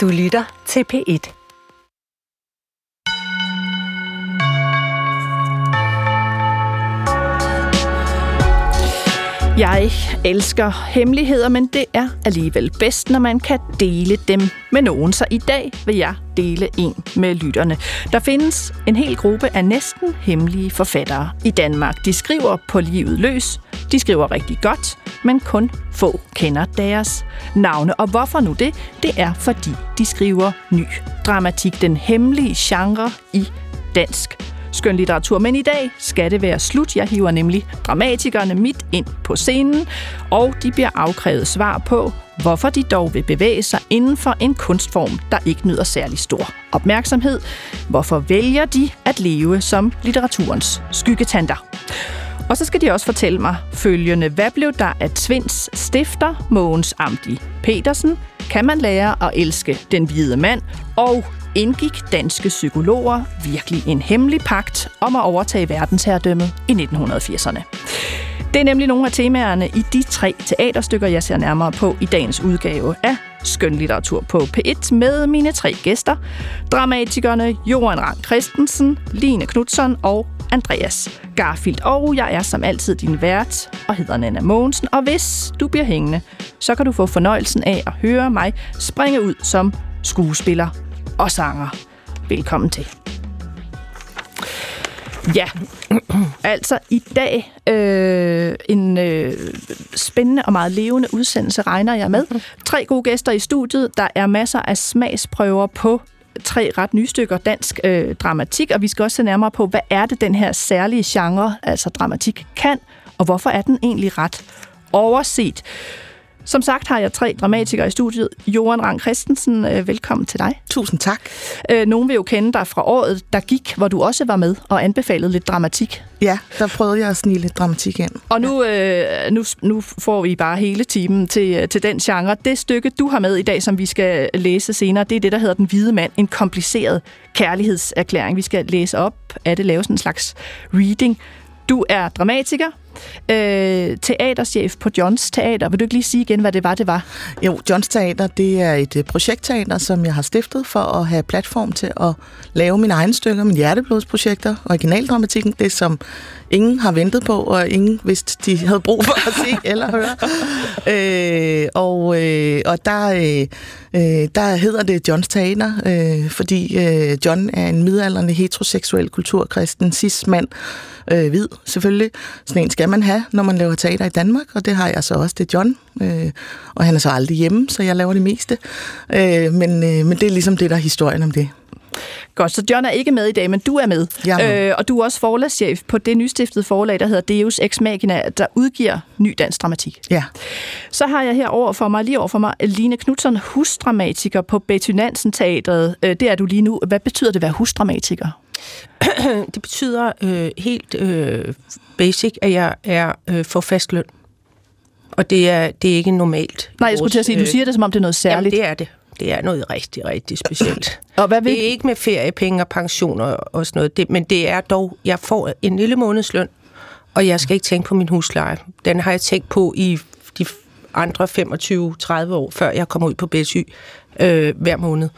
Du lytter til P1. Jeg elsker hemmeligheder, men det er alligevel bedst, når man kan dele dem med nogen. Så i dag vil jeg dele en med lytterne. Der findes en hel gruppe af næsten hemmelige forfattere i Danmark. De skriver på livet løs. De skriver rigtig godt, men kun få kender deres navne. Og hvorfor nu det? Det er, fordi de skriver ny dramatik. Den hemmelige genre i dansk skøn litteratur. Men i dag skal det være slut. Jeg hiver nemlig dramatikerne midt ind på scenen, og de bliver afkrævet svar på, hvorfor de dog vil bevæge sig inden for en kunstform, der ikke nyder særlig stor opmærksomhed. Hvorfor vælger de at leve som litteraturens skyggetanter? Og så skal de også fortælle mig følgende. Hvad blev der af Tvinds stifter, Mogens Amdi Petersen? Kan man lære at elske den hvide mand? Og indgik danske psykologer virkelig en hemmelig pagt om at overtage verdensherredømmet i 1980'erne. Det er nemlig nogle af temaerne i de tre teaterstykker, jeg ser nærmere på i dagens udgave af Skønlitteratur på P1 med mine tre gæster. Dramatikerne Johan Rang Christensen, Line Knudsen og Andreas Garfield. Og jeg er som altid din vært og hedder Nana Mogensen. Og hvis du bliver hængende, så kan du få fornøjelsen af at høre mig springe ud som skuespiller og sanger. Velkommen til. Ja, altså i dag øh, en øh, spændende og meget levende udsendelse regner jeg med. Tre gode gæster i studiet. Der er masser af smagsprøver på tre ret nye stykker dansk øh, dramatik, og vi skal også se nærmere på, hvad er det, den her særlige genre, altså dramatik, kan, og hvorfor er den egentlig ret overset. Som sagt har jeg tre dramatikere i studiet. Johan Rang Christensen, øh, velkommen til dig. Tusind tak. Øh, nogen vil jo kende dig fra året, der gik, hvor du også var med og anbefalede lidt dramatik. Ja, der prøvede jeg at snige lidt dramatik ind. Og nu, øh, nu, nu får vi bare hele timen til, øh, til den genre. Det stykke, du har med i dag, som vi skal læse senere, det er det, der hedder Den Hvide Mand. En kompliceret kærlighedserklæring. Vi skal læse op af det, lave sådan en slags reading. Du er dramatiker, øh, teaterchef på Johns Teater. Vil du ikke lige sige igen, hvad det var, det var? Jo, Johns Teater, det er et øh, projektteater, som jeg har stiftet for at have platform til at lave mine egne stykker, mine hjerteblodsprojekter, originaldramatikken, det som ingen har ventet på, og ingen vidste, de havde brug for at se eller høre. øh, og, øh, og der, øh, der hedder det Johns Teater, øh, fordi øh, John er en midaldrende heteroseksuel kulturkristen cis-mand, øh, hvid selvfølgelig. Sådan en skal man have, når man laver teater i Danmark, og det har jeg så også. Det er John, øh, og han er så aldrig hjemme, så jeg laver det meste. Øh, men, øh, men det er ligesom det, der er historien om det. Godt, så John er ikke med i dag, men du er med. med. Øh, og du er også forlagschef på det nystiftede forlag, der hedder Deus Ex Machina, der udgiver ny dansk dramatik. Ja. Så har jeg her over for mig, lige over for mig, Line Knudsen, husdramatiker på Betty Nansen Teatret. Øh, det er du lige nu. Hvad betyder det at være husdramatiker? det betyder øh, helt øh, basic, at jeg er øh, for fast løn. Og det er, det er ikke normalt. Nej, jeg skulle til at sige, du siger det, som om det er noget særligt. Jamen, det er det. Det er noget rigtig, rigtig specielt. og hvad vil... Det er ikke med feriepenge og pensioner og sådan noget, det, men det er dog, jeg får en lille månedsløn, og jeg skal ikke tænke på min husleje. Den har jeg tænkt på i de andre 25-30 år, før jeg kommer ud på BSY øh, hver måned.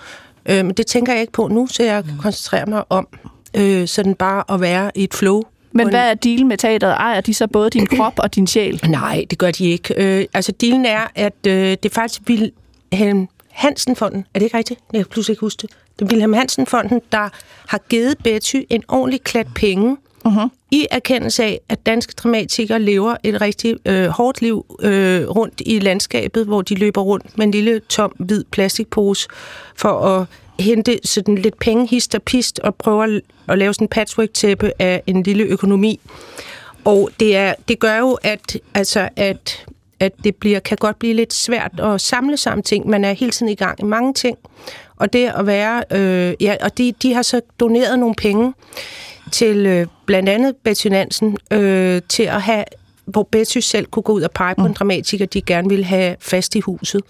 Øh, men det tænker jeg ikke på nu, så jeg koncentrerer mig om øh, sådan bare at være i et flow. Men hvad er dealen med teateret? Ejer de så både din krop og din sjæl? Nej, det gør de ikke. Øh, altså, dealen er, at øh, det faktisk Wilhelm Hansen-fonden. Er det ikke rigtigt? Jeg kan pludselig ikke huske det. Det er Wilhelm Hansen-fonden, der har givet Betty en ordentlig klat penge, uh-huh. i erkendelse af, at danske dramatikere lever et rigtig øh, hårdt liv øh, rundt i landskabet, hvor de løber rundt med en lille tom hvid plastikpose for at hente sådan lidt penge, hist og pist, og prøve at, at lave sådan en patchwork-tæppe af en lille økonomi. Og det, er, det gør jo, at, altså, at, at det bliver, kan godt blive lidt svært at samle sammen ting. Man er hele tiden i gang i mange ting. Og det at være... Øh, ja, og de, de har så doneret nogle penge til øh, blandt andet Betty Nansen, øh, til at have, hvor Betty selv kunne gå ud og pege på mm. en dramatiker, de gerne ville have fast i huset.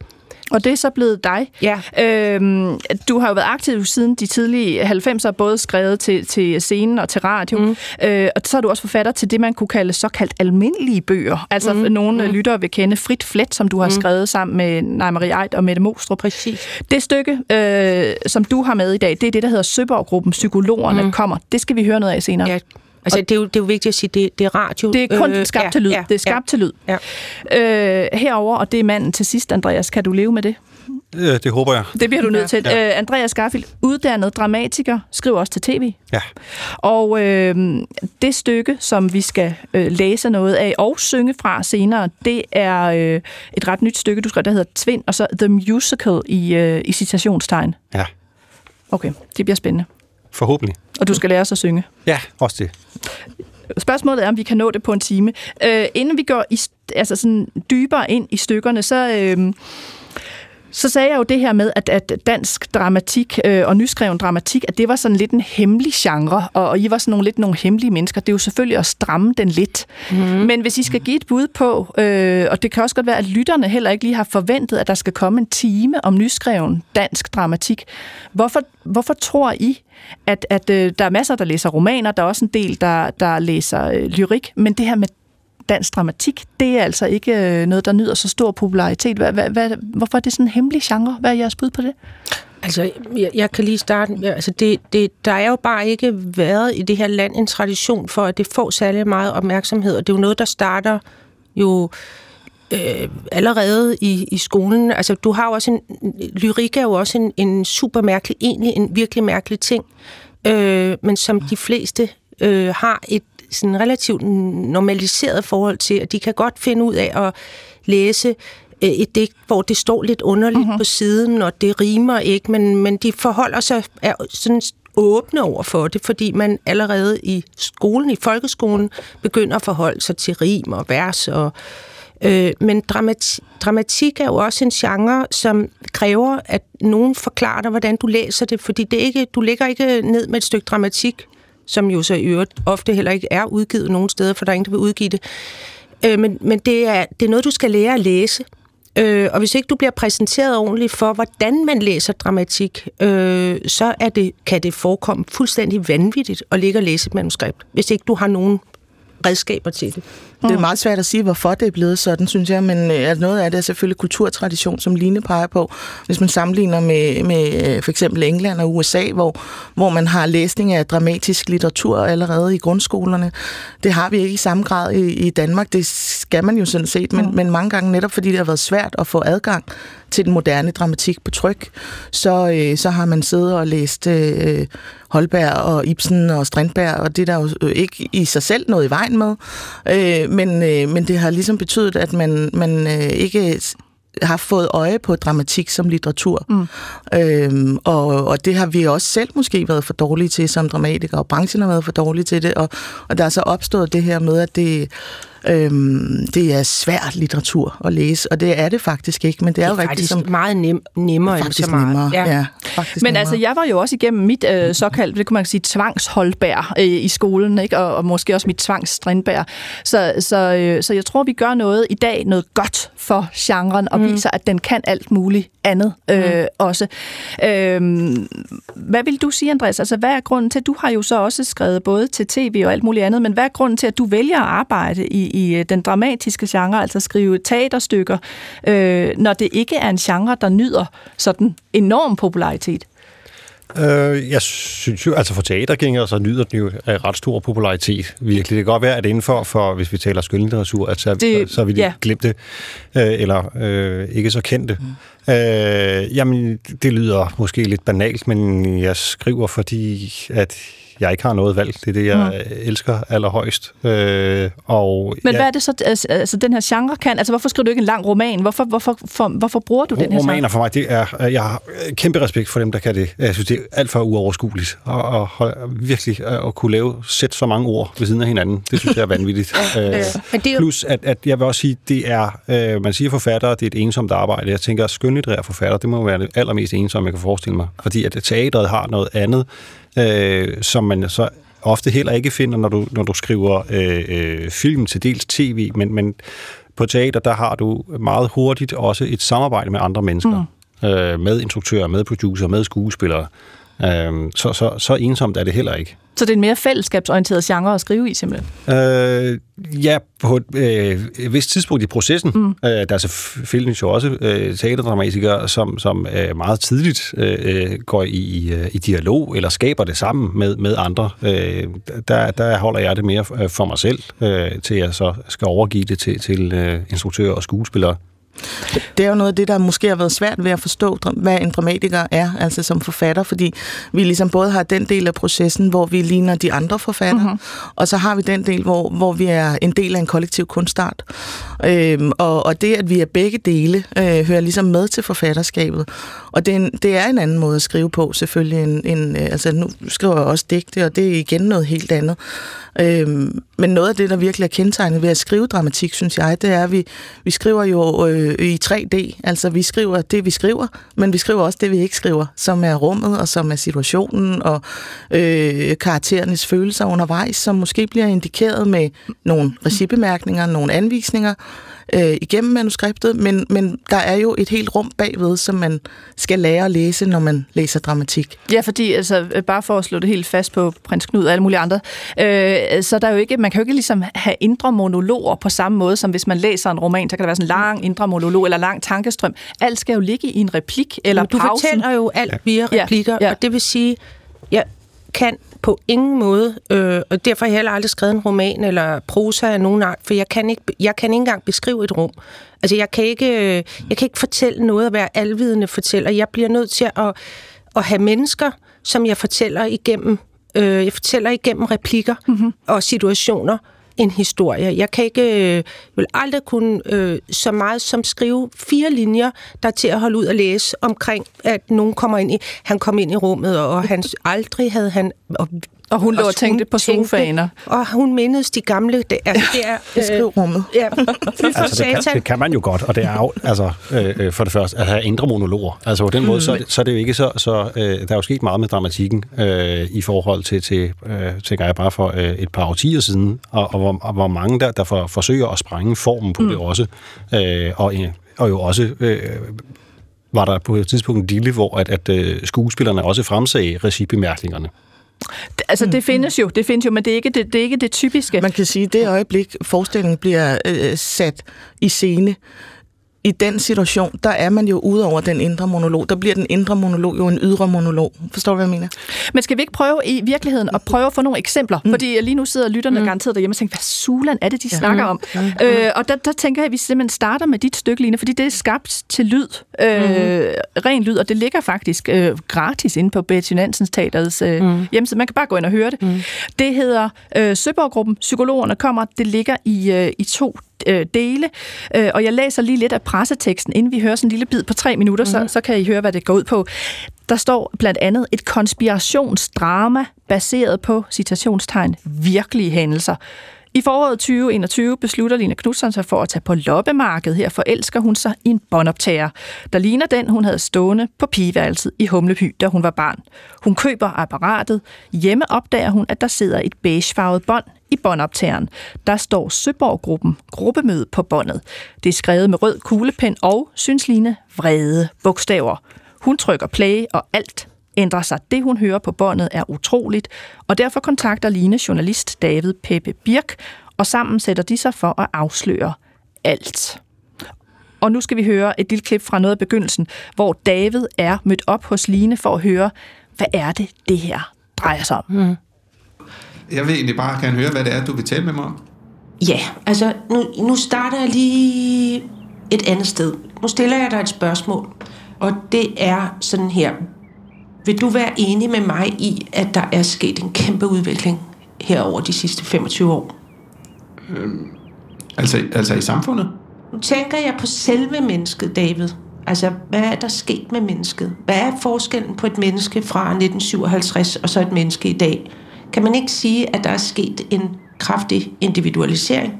Og det er så blevet dig. Ja. Øhm, du har jo været aktiv siden de tidlige 90'er, både skrevet til, til scenen og til radio. Mm. Øh, og så er du også forfatter til det, man kunne kalde såkaldt almindelige bøger. Altså mm. nogle mm. lyttere vil kende Frit Flet, som du har mm. skrevet sammen med Nej Marie Eit og Mette Mostrup. Præcis. Det stykke, øh, som du har med i dag, det er det, der hedder Søborg-gruppen. Psykologerne mm. kommer. Det skal vi høre noget af senere. Ja. Altså, det, er jo, det er jo vigtigt at sige, det, det er radio. Det er kun øh, skabt ja, til lyd. Ja, det er skabt ja, til lyd. Ja. Øh, herover og det er manden til sidst, Andreas. Kan du leve med det? Ja, det håber jeg. Det bliver du nødt til. Ja. Uh, Andreas Garfield, uddannet dramatiker, skriver også til tv. Ja. Og øh, det stykke, som vi skal øh, læse noget af og synge fra senere, det er øh, et ret nyt stykke, du skriver, der hedder Tvind, og så The Musical i, øh, i citationstegn. Ja. Okay, det bliver spændende. Forhåbentlig. Og du skal lære os at synge. Ja, også det. Spørgsmålet er, om vi kan nå det på en time. Øh, inden vi går i, altså sådan dybere ind i stykkerne, så... Øh, så sagde jeg jo det her med, at, at dansk dramatik øh, og nyskreven dramatik, at det var sådan lidt en hemmelig genre, og, og I var sådan nogle lidt nogle hemmelige mennesker. Det er jo selvfølgelig at stramme den lidt. Mm. Men hvis I skal give et bud på, øh, og det kan også godt være, at lytterne heller ikke lige har forventet, at der skal komme en time om nyskreven dansk dramatik. Hvorfor, hvorfor tror I, at, at øh, der er masser, der læser romaner, der er også en del, der, der læser øh, lyrik, men det her med dansk dramatik, det er altså ikke øh, noget, der nyder så stor popularitet. Hvad, hvad, hvad, hvorfor er det sådan en hemmelig genre? Hvad er jeres bud på det? Altså, jeg, jeg kan lige starte. Ja, altså det, det, der er jo bare ikke været i det her land en tradition for, at det får særlig meget opmærksomhed, og det er jo noget, der starter jo øh, allerede i, i skolen. Altså, du har jo også en... Lyrik er jo også en, en super mærkelig, egentlig en virkelig mærkelig ting, øh, men som de fleste øh, har et sådan relativt normaliseret forhold til, at de kan godt finde ud af at læse øh, et digt, hvor det står lidt underligt uh-huh. på siden, og det rimer ikke, men, men de forholder sig er sådan åbne over for det, fordi man allerede i skolen, i folkeskolen, begynder at forholde sig til rim og vers. Og, øh, men dramatik, dramatik er jo også en genre, som kræver, at nogen forklarer dig, hvordan du læser det, fordi det ikke, du ligger ikke ned med et stykke dramatik som jo så i øvrigt ofte heller ikke er udgivet nogen steder, for der er ingen, der vil udgive det. Øh, men men det, er, det er noget, du skal lære at læse. Øh, og hvis ikke du bliver præsenteret ordentligt for, hvordan man læser dramatik, øh, så er det, kan det forekomme fuldstændig vanvittigt at ligge og læse et manuskript, hvis ikke du har nogen redskaber til det. Det er meget svært at sige, hvorfor det er blevet sådan, synes jeg, men øh, noget af det er selvfølgelig kulturtradition, som Line peger på. Hvis man sammenligner med, med øh, for eksempel England og USA, hvor, hvor man har læsning af dramatisk litteratur allerede i grundskolerne. Det har vi ikke i samme grad i, i Danmark. Det skal man jo sådan set, men, mm. men mange gange netop fordi det har været svært at få adgang til den moderne dramatik på tryk, så, øh, så har man siddet og læst øh, Holberg og Ibsen og Strindberg, og det er der jo ikke i sig selv noget i vejen med. Øh, men, øh, men det har ligesom betydet, at man, man øh, ikke har fået øje på dramatik som litteratur. Mm. Øhm, og, og det har vi også selv måske været for dårlige til som dramatikere, og branchen har været for dårlige til det, og, og der er så opstået det her med, at det Øhm, det er svært litteratur at læse, og det er det faktisk ikke, men det er, det er jo rigtig som meget nem, nemmere faktisk end så meget. Nemmere. Ja. Ja, faktisk men nemmere. altså, jeg var jo også igennem mit øh, såkaldt, det kunne man sige, tvangsholdbær øh, i skolen, ikke? Og, og måske også mit tvangsstrindbær. Så, så, øh, så jeg tror, vi gør noget i dag, noget godt for genren, og mm. viser, at den kan alt muligt andet øh, mm. også. Øh, hvad vil du sige, Andreas? Altså, hvad er grunden til, du har jo så også skrevet både til tv og alt muligt andet, men hvad er grunden til, at du vælger at arbejde i, i øh, den dramatiske genre, altså skrive teaterstykker, øh, når det ikke er en genre, der nyder sådan enorm popularitet? Øh, jeg synes jo, altså for teatergængere, så nyder den jo af ret stor popularitet, virkelig. Det kan godt være, at inden for, hvis vi taler skønlitteratur, at så, det, så, så vi ja. glemt det, øh, eller øh, ikke så kendte. Mm. Øh, jamen, det lyder måske lidt banalt, men jeg skriver, fordi at jeg ikke har noget valg. Det er det, jeg mm. elsker allerhøjst. Øh, og Men ja, hvad er det så, altså, altså den her genre kan? Altså hvorfor skriver du ikke en lang roman? Hvorfor, hvorfor, for, hvorfor bruger du den her Romaner for mig, det er, jeg har kæmpe respekt for dem, der kan det. Jeg synes, det er alt for uoverskueligt. Og, og, og virkelig at kunne lave sæt så mange ord ved siden af hinanden, det synes jeg er vanvittigt. øh, plus, at, at jeg vil også sige, det er, øh, man siger forfatter, det er et ensomt arbejde. Jeg tænker, skønlitterær forfatter, det må være det allermest ensomme, jeg kan forestille mig. Fordi at teatret har noget andet, øh, som man så ofte heller ikke finder, når du, når du skriver øh, øh, film til dels tv, men, men På teater, der har du meget hurtigt også et samarbejde med andre mennesker. Mm. Øh, med instruktører, med producer, med skuespillere. Øh, så, så, så ensomt er det heller ikke. Så det er en mere fællesskabsorienteret genre at skrive i, simpelthen? Øh, ja, på et øh, vist tidspunkt i processen. Mm. Øh, der er selvfølgelig jo også øh, teaterdramatikere, som, som øh, meget tidligt øh, går i, øh, i dialog eller skaber det sammen med, med andre. Øh, der, der holder jeg det mere for mig selv, øh, til jeg så skal overgive det til, til øh, instruktører og skuespillere. Det er jo noget af det, der måske har været svært ved at forstå, hvad en dramatiker er, altså som forfatter, fordi vi ligesom både har den del af processen, hvor vi ligner de andre forfattere, mm-hmm. og så har vi den del, hvor, hvor vi er en del af en kollektiv kunstart. Øhm, og, og det, at vi er begge dele, øh, hører ligesom med til forfatterskabet. Og det er, en, det er en anden måde at skrive på, selvfølgelig. En, en, øh, altså, nu skriver jeg også digte, og det er igen noget helt andet. Øhm, men noget af det, der virkelig er kendetegnet ved at skrive dramatik, synes jeg, det er, at vi, vi skriver jo øh, i 3D. Altså, vi skriver det, vi skriver, men vi skriver også det, vi ikke skriver, som er rummet, og som er situationen, og øh, karakterernes følelser undervejs, som måske bliver indikeret med nogle recibemærkninger, nogle anvisninger, øh, igennem manuskriptet, men, men der er jo et helt rum bagved, som man skal lære at læse, når man læser dramatik. Ja, fordi altså, bare for at slå det helt fast på prins Knud og alle mulige andre, øh, så der er jo ikke, man kan jo ikke ligesom have indre monologer på samme måde, som hvis man læser en roman, så kan der være sådan en lang indre monolog eller lang tankestrøm. Alt skal jo ligge i en replik eller du pausen. Du fortæller jo alt via replikker, ja, ja. og det vil sige, jeg kan på ingen måde, øh, og derfor har jeg heller aldrig skrevet en roman eller prosa af nogen art, for jeg kan ikke, jeg kan ikke engang beskrive et rum. Altså, jeg kan ikke, øh, jeg kan ikke fortælle noget at være alvidende fortæller. Jeg bliver nødt til at, at have mennesker, som jeg fortæller igennem, øh, jeg fortæller igennem replikker mm-hmm. og situationer, en historie. Jeg kan ikke, øh, vil aldrig kunne øh, så meget som skrive fire linjer, der er til at holde ud og læse omkring, at nogen kommer ind i, han kom ind i rummet, og han aldrig havde han, og og hun lå og tænkte på sofaen. Og hun mindes de gamle... Det, altså, det er... Øh, ja. altså, det, kan, det kan man jo godt, og det er jo, altså, øh, øh, for det første, at have indre monologer. Altså på den måde, mm. så, så er det jo ikke så... så øh, der er jo sket meget med dramatikken øh, i forhold til, til øh, tænker jeg bare for øh, et par årtier siden, og, og, hvor, og hvor mange der, der for, forsøger at sprænge formen på mm. det også. Øh, og, og jo også... Øh, var der på et tidspunkt en dille, hvor at, at øh, skuespillerne også fremsagde regibemærkningerne. Altså, det mm, findes jo, det findes jo, men det er ikke det, det, er ikke det typiske. Man kan sige, at det øjeblik, forestillingen bliver øh, sat i scene, i den situation, der er man jo ude over den indre monolog. Der bliver den indre monolog jo en ydre monolog. Forstår du, hvad jeg mener? Men skal vi ikke prøve i virkeligheden at prøve at få nogle eksempler? Mm. Fordi lige nu sidder lytterne mm. garanteret derhjemme og tænker, hvad sulan er det, de ja. snakker om? Mm. Øh, og der, der tænker jeg, at vi simpelthen starter med dit stykke, Line, fordi det er skabt til lyd. Øh, mm. Ren lyd, og det ligger faktisk øh, gratis inde på Betty Nansens Teaterets øh, mm. hjemmeside. Man kan bare gå ind og høre det. Mm. Det hedder øh, Søborg-gruppen. Psykologerne kommer. Det ligger i, øh, i to øh, dele. Øh, og jeg læser lige lidt af presseteksten, inden vi hører sådan en lille bid på tre minutter, mm-hmm. så, mhm. så kan I høre, hvad det går ud på. Der står blandt andet et konspirationsdrama baseret på, citationstegn, virkelige hændelser. I foråret 2021 beslutter Lina Knudsen sig for at tage på loppemarkedet. Her forelsker hun sig i en båndoptager, der ligner den, hun havde stående på pigeværelset i Humleby, da hun var barn. Hun køber apparatet. Hjemme opdager hun, at der sidder et beigefarvet bånd i båndoptageren. Der står Søborg-gruppen gruppemøde på båndet. Det er skrevet med rød kuglepen og, synes Line, vrede bogstaver. Hun trykker play, og alt ændrer sig. Det, hun hører på båndet, er utroligt, og derfor kontakter Line journalist David Peppe Birk, og sammen sætter de sig for at afsløre alt. Og nu skal vi høre et lille klip fra noget af begyndelsen, hvor David er mødt op hos Line for at høre, hvad er det, det her drejer sig om. Mm. Jeg vil egentlig bare gerne høre, hvad det er, du vil tale med mig om. Ja, altså nu, nu starter jeg lige et andet sted. Nu stiller jeg dig et spørgsmål, og det er sådan her. Vil du være enig med mig i, at der er sket en kæmpe udvikling her over de sidste 25 år? Øhm, altså, altså i samfundet? Nu tænker jeg på selve mennesket, David. Altså, hvad er der sket med mennesket? Hvad er forskellen på et menneske fra 1957 og så et menneske i dag? Kan man ikke sige, at der er sket en kraftig individualisering?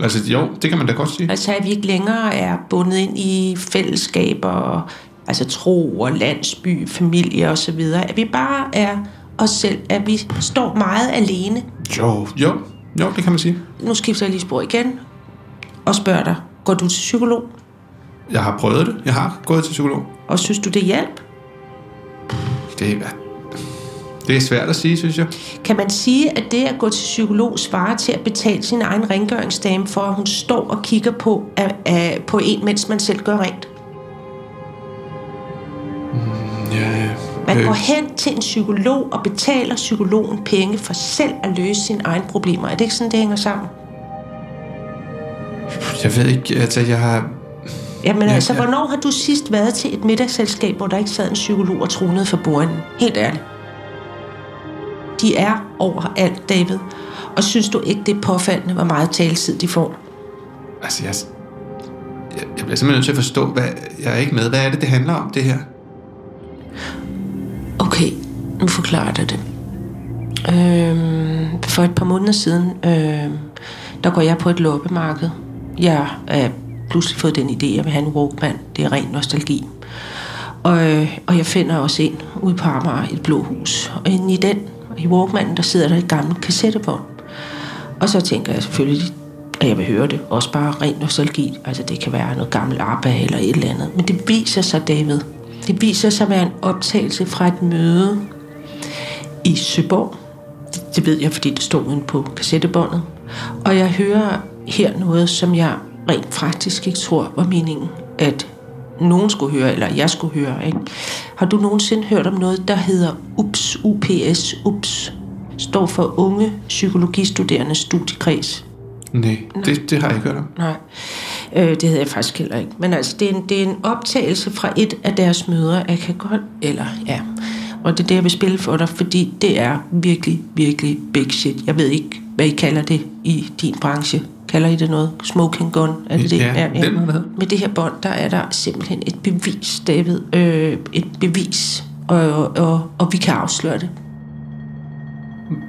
Altså jo, det kan man da godt sige. Altså at vi ikke længere er bundet ind i fællesskaber, altså tro og landsby, familie og så videre. At vi bare er os selv, at vi står meget alene. Jo, jo, jo, det kan man sige. Nu skifter jeg lige spor igen. og spørger dig, går du til psykolog? Jeg har prøvet det. Jeg har gået til psykolog. Og synes du, det hjælp? Det er, det er svært at sige, synes jeg. Kan man sige, at det at gå til psykolog svarer til at betale sin egen rengøringsdame for, at hun står og kigger på, af, af, på en, mens man selv gør rent? Mm, ja, man går hen til en psykolog og betaler psykologen penge for selv at løse sine egne problemer. Er det ikke sådan, det hænger sammen? Jeg ved ikke, altså jeg har... Jamen ja, altså, ja. hvornår har du sidst været til et middagsselskab, hvor der ikke sad en psykolog og tronede for bordenden? Helt ærligt. De er overalt, David. Og synes du ikke, det er påfaldende, hvor meget taletid de får? Altså, jeg, jeg, jeg bliver simpelthen nødt til at forstå, hvad jeg er ikke med. Hvad er det, det handler om, det her? Okay, nu forklarer jeg det. Øhm, for et par måneder siden, øhm, der går jeg på et loppemarked. Jeg er pludselig fået den idé, at jeg vil have en Walkman. Det er ren nostalgi. Og, øh, og jeg finder også en ude på Amager, et blå hus. Og inde i den, i Walkmanen, der sidder der et gammelt kassettebånd. Og så tænker jeg selvfølgelig, at jeg vil høre det. Også bare ren nostalgi. Altså det kan være noget gammelt ABBA eller et eller andet. Men det viser sig, David, det viser sig at være en optagelse fra et møde i Søborg. Det, det ved jeg, fordi det stod uden på kassettebåndet. Og jeg hører her noget, som jeg rent faktisk ikke tror var meningen, at nogen skulle høre, eller jeg skulle høre. Ikke? Har du nogensinde hørt om noget, der hedder UPS, UPS, UPS? Står for Unge Psykologistuderende Studiekreds. Nej, Nej. Det, det har jeg ikke hørt om. Nej, øh, det havde jeg faktisk heller ikke. Men altså, det er, en, det er en optagelse fra et af deres møder. Jeg kan godt, eller ja, og det er det, jeg vil spille for dig, fordi det er virkelig, virkelig big shit. Jeg ved ikke, hvad I kalder det i din branche. Kalder I det noget? Smoking gun? Er det det? Ja, ja, ja. Den, Med det her bånd, der er der simpelthen et bevis, David. Øh, et bevis. Og, og, og, og vi kan afsløre det.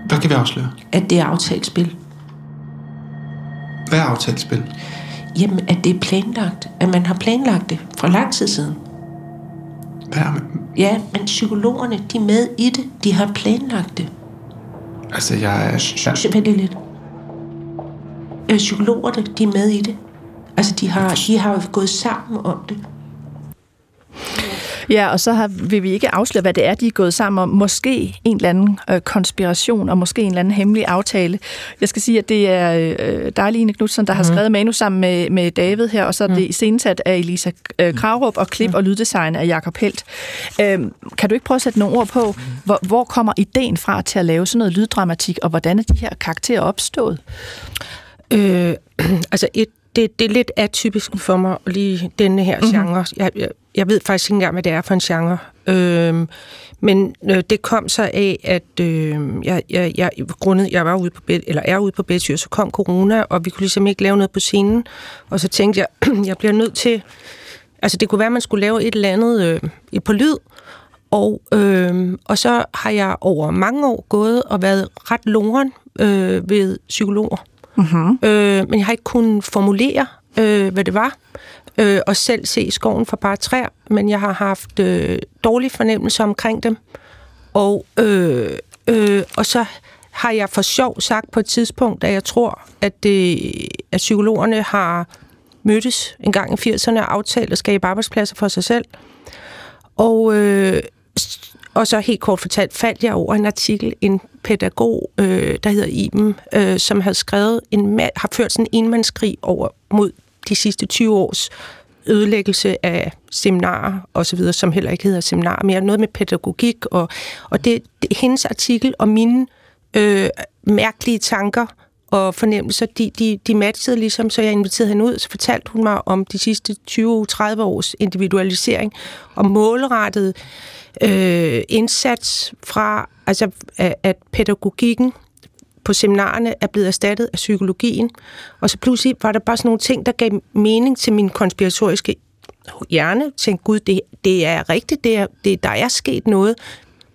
Hvad kan vi afsløre? At det er aftalt spil. Hvad er aftalt spil? Jamen, at det er planlagt. At man har planlagt det fra lang tid siden. Hvad er man? Ja, men psykologerne, de er med i det. De har planlagt det. Altså, jeg er... Jeg lidt. Øh, psykologerne, de er med i det. Altså, de har, de har gået sammen om det. Ja, og så har, vil vi ikke afsløre, hvad det er, de er gået sammen om. Måske en eller anden øh, konspiration, og måske en eller anden hemmelig aftale. Jeg skal sige, at det er øh, dig, Line Knudsen, der mm. har mhm. skrevet manus sammen med, med David her, og så er det mm. iscenesat af Elisa øh, Kravrup, og klip mm. og lyddesign af Jakob Helt. Øh, kan du ikke prøve at sætte nogle ord på, hvor, hvor kommer ideen fra til at lave sådan noget lyddramatik, og hvordan er de her karakterer opstået? Øh, altså et det, det er lidt atypisk for mig, lige denne her mm-hmm. genre. Jeg, jeg, jeg ved faktisk ikke engang, hvad det er for en genre. Øhm, men øh, det kom så af, at øh, jeg, jeg, jeg, grundet, jeg var ude på bed, eller er ude på Betty, så kom corona, og vi kunne ligesom ikke lave noget på scenen. Og så tænkte jeg, jeg bliver nødt til... Altså, det kunne være, at man skulle lave et eller andet øh, på lyd, og, øh, og så har jeg over mange år gået og været ret loren øh, ved psykologer. Mm-hmm. Øh, men jeg har ikke kunnet formulere, øh, hvad det var, øh, og selv se skoven for bare træer, men jeg har haft øh, dårlige fornemmelser omkring dem. Og, øh, øh, og så har jeg for sjov sagt på et tidspunkt, at jeg tror, at, det, at psykologerne har mødtes en gang i 80'erne og aftalt at skabe arbejdspladser for sig selv. Og øh, og så helt kort fortalt faldt jeg over en artikel, en pædagog, øh, der hedder Iben, øh, som havde skrevet en har ført sådan en enmandskrig over mod de sidste 20 års ødelæggelse af seminarer og så videre, som heller ikke hedder seminarer, mere. Noget med pædagogik, og, og det, det hendes artikel og mine øh, mærkelige tanker og fornemmelser, de, de, de matchede ligesom, så jeg inviterede hende ud, så fortalte hun mig om de sidste 20-30 års individualisering og målrettet øh, indsats fra, altså at pædagogikken på seminarerne er blevet erstattet af psykologien. Og så pludselig var der bare sådan nogle ting, der gav mening til min konspiratoriske hjerne. Tænkte, gud, det, det er rigtigt, det er, det, der er sket noget.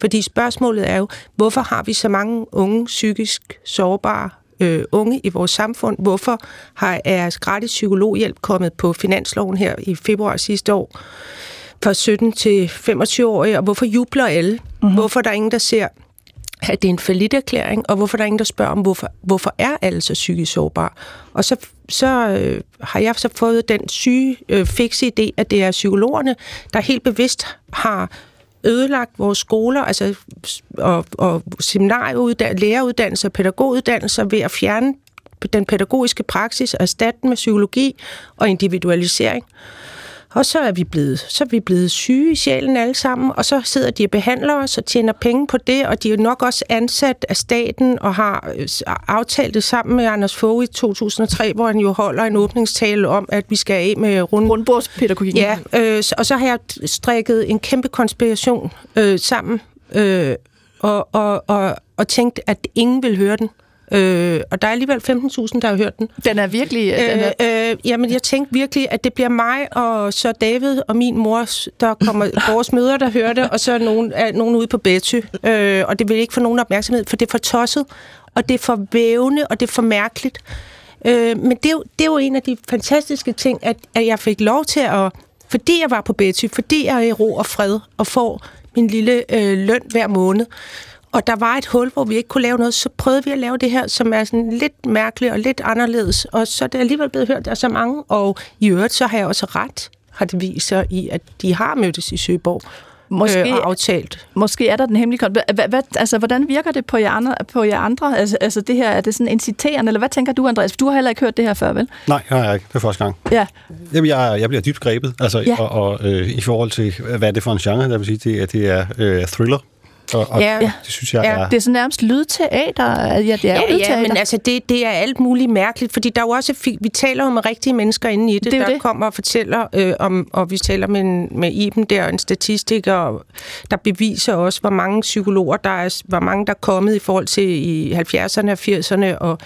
Fordi spørgsmålet er jo, hvorfor har vi så mange unge, psykisk sårbare øh, unge i vores samfund? Hvorfor har, er gratis psykologhjælp kommet på finansloven her i februar sidste år? Fra 17 til 25-årige, og hvorfor jubler alle? Mm-hmm. Hvorfor er der ingen, der ser, at det er en erklæring, og hvorfor er der ingen, der spørger om, hvorfor, hvorfor er alle så psykisk sårbare? Og så så øh, har jeg så fået den syge, øh, fikse idé, at det er psykologerne, der helt bevidst har ødelagt vores skoler, altså og, og seminarieuddannelser, læreruddannelser, pædagoguddannelser ved at fjerne den pædagogiske praksis og erstatte den med psykologi og individualisering. Og så er vi blevet, så er vi blevet syge i sjælen alle sammen, og så sidder de og behandler os og tjener penge på det, og de er nok også ansat af staten og har øh, aftalt det sammen med Anders Fogh i 2003, hvor han jo holder en åbningstale om, at vi skal af med rund... rundbordspædagogik. Ja, øh, og så har jeg strikket en kæmpe konspiration øh, sammen, øh, og, og, og, og tænkt, at ingen vil høre den. Øh, og der er alligevel 15.000, der har hørt den. Den er virkelig... Øh, den er... Øh, jamen, jeg tænkte virkelig, at det bliver mig og så David og min mor, der kommer vores møder, der hører det, og så er nogen, er nogen ude på Betty. Øh, og det vil ikke få nogen opmærksomhed, for det er for tosset, og det er for vævende, og det er for mærkeligt. Øh, men det er, jo, det er jo en af de fantastiske ting, at, at jeg fik lov til at... Fordi jeg var på Betty, fordi jeg er i ro og fred, og får min lille øh, løn hver måned, og der var et hul, hvor vi ikke kunne lave noget, så prøvede vi at lave det her, som er sådan lidt mærkeligt og lidt anderledes. Og så er det alligevel blevet hørt af så mange, og i øvrigt så har jeg også ret, har det vist sig i, at de har mødtes i Søborg. Måske, øh, og aftalt. Måske er der den hemmelige hvad, hvad, altså, Hvordan virker det på jer andre? På jer andre? Altså, altså det her, er det sådan inciterende, eller hvad tænker du, Andreas? Du har heller ikke hørt det her før, vel? Nej, jeg har ikke. Det er første gang. Ja. Jamen, jeg, jeg bliver dybt grebet, altså, ja. og, og øh, i forhold til, hvad er det for en genre, der vil sige, det, at det er øh, thriller. Og, og ja. det synes jeg ja. er... Det er sådan nærmest lydteater. Ja, det er ja, lydteater. ja, men altså, det, det er alt muligt mærkeligt, fordi der er jo også... Vi taler jo med rigtige mennesker inde i det, det der det. kommer og fortæller øh, om... Og vi taler med, en, med Iben der, en statistiker, der beviser også, hvor mange psykologer der er, hvor mange der er kommet i forhold til i 70'erne og 80'erne. Og,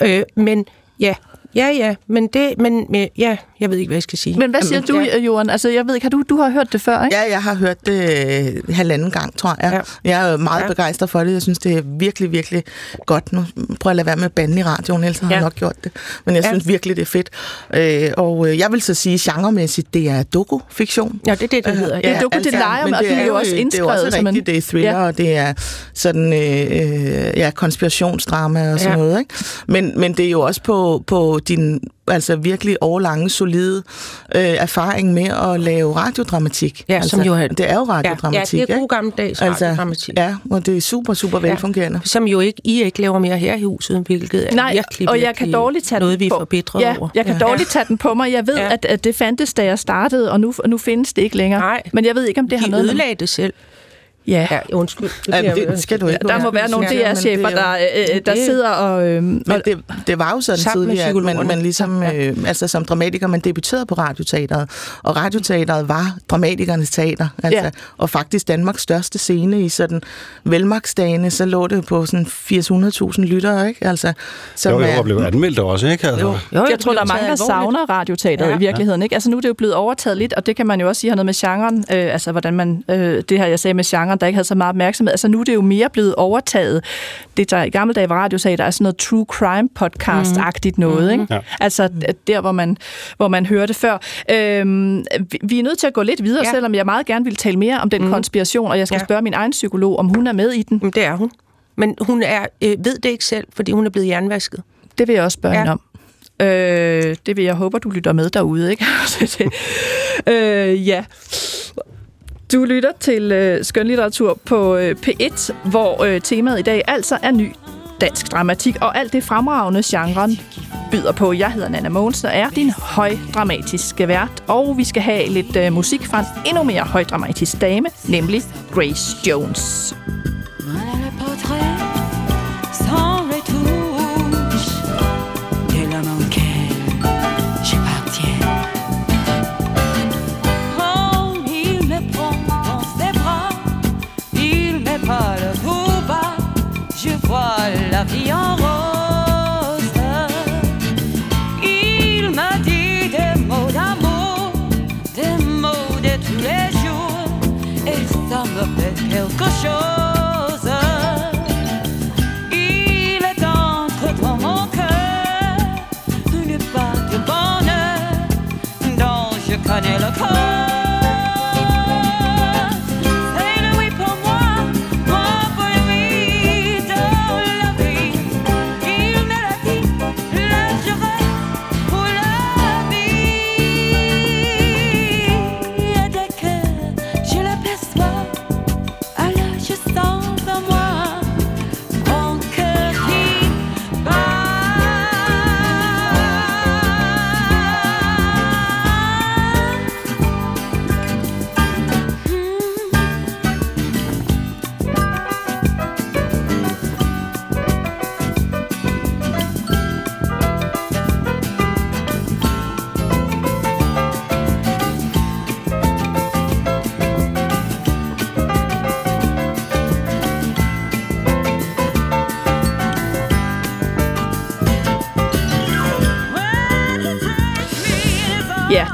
øh, men ja, Ja, ja, men det, men ja, jeg ved ikke, hvad jeg skal sige. Men hvad siger Jamen, du, ja. Jorden? Altså, jeg ved ikke, har du, du har hørt det før, ikke? Ja, jeg har hørt det øh, halvanden gang, tror jeg. Ja. Jeg er meget ja. begejstret for det. Jeg synes, det er virkelig, virkelig godt. Nu prøver jeg at lade være med at bande i radioen, ellers ja. har jeg nok gjort det. Men jeg ja. synes virkelig, det er fedt. Øh, og øh, jeg vil så sige, genremæssigt, det er doku-fiktion. Ja, det er det, det øh, hedder. Ja, ja doku, altså, det leger med, og det er jo også indskrevet. Det er også rigtigt, det er thriller, ja. og det er sådan, øh, ja, konspirationsdrama og sådan ja. noget, ikke? Men, men det er jo også på, på din altså virkelig årlange, solide øh, erfaring med at lave radiodramatik. Ja, altså, som jo er, det er jo radiodramatik. Ja, ja det er god gammeldags altså, radiodramatik. Ja, og det er super, super ja. velfungerende. Som jo ikke, I ikke laver mere her i huset, hvilket er Nej, virkelig, og jeg kan dårligt tage noget, vi er forbedret ja, over. jeg kan ja. dårligt tage den på mig. Jeg ved, ja. at, at det fandtes, da jeg startede, og nu, nu findes det ikke længere. Nej. Men jeg ved ikke, om det De har noget... De ødelagde det selv. Ja. ja undskyld. Det, ja, det skal du ikke. Der må være nogle DR-chefer, der, øh, der sidder og... Øh, men det, det var jo sådan tidligere, at man, man ligesom, øh, altså som dramatiker, man debuterede på Radioteateret, og Radioteateret var dramatikernes teater, altså, ja. og faktisk Danmarks største scene i sådan velmagsdagene, så lå det på sådan 80-100.000 lyttere, ikke? Altså, som jo, jo, og blev anmeldt også, ikke? Altså. Jo, jo, jeg tror, der er mange, der savner Radioteateret ja. i virkeligheden, ikke? Altså nu er det jo blevet overtaget lidt, og det kan man jo også sige har noget med genren, øh, altså hvordan man, øh, det her jeg sagde med genren, der ikke havde så meget opmærksomhed. Altså nu er det jo mere blevet overtaget. Det der i gamle dage var radio sagde, der er sådan noget true crime podcast-agtigt noget. Mm-hmm. Ikke? Ja. Altså der, hvor man, hvor man hørte før. Øhm, vi er nødt til at gå lidt videre, ja. selvom jeg meget gerne vil tale mere om den mm. konspiration, og jeg skal ja. spørge min egen psykolog, om hun er med i den. Det er hun. Men hun er, øh, ved det ikke selv, fordi hun er blevet jernvasket. Det vil jeg også spørge ja. om. Øh, det vil jeg håbe, du lytter med derude, ikke? øh, ja. Du lytter til øh, skønlitteratur på øh, P1, hvor øh, temaet i dag altså er ny dansk dramatik, og alt det fremragende genren byder på. Jeg hedder Nana Mogensen og er din højdramatiske vært, og vi skal have lidt øh, musik fra en endnu mere højdramatisk dame, nemlig Grace Jones. La vie en rose. Il m'a dit des mots d'amour, des mots de tous les jours, et ça me fait quelque chose.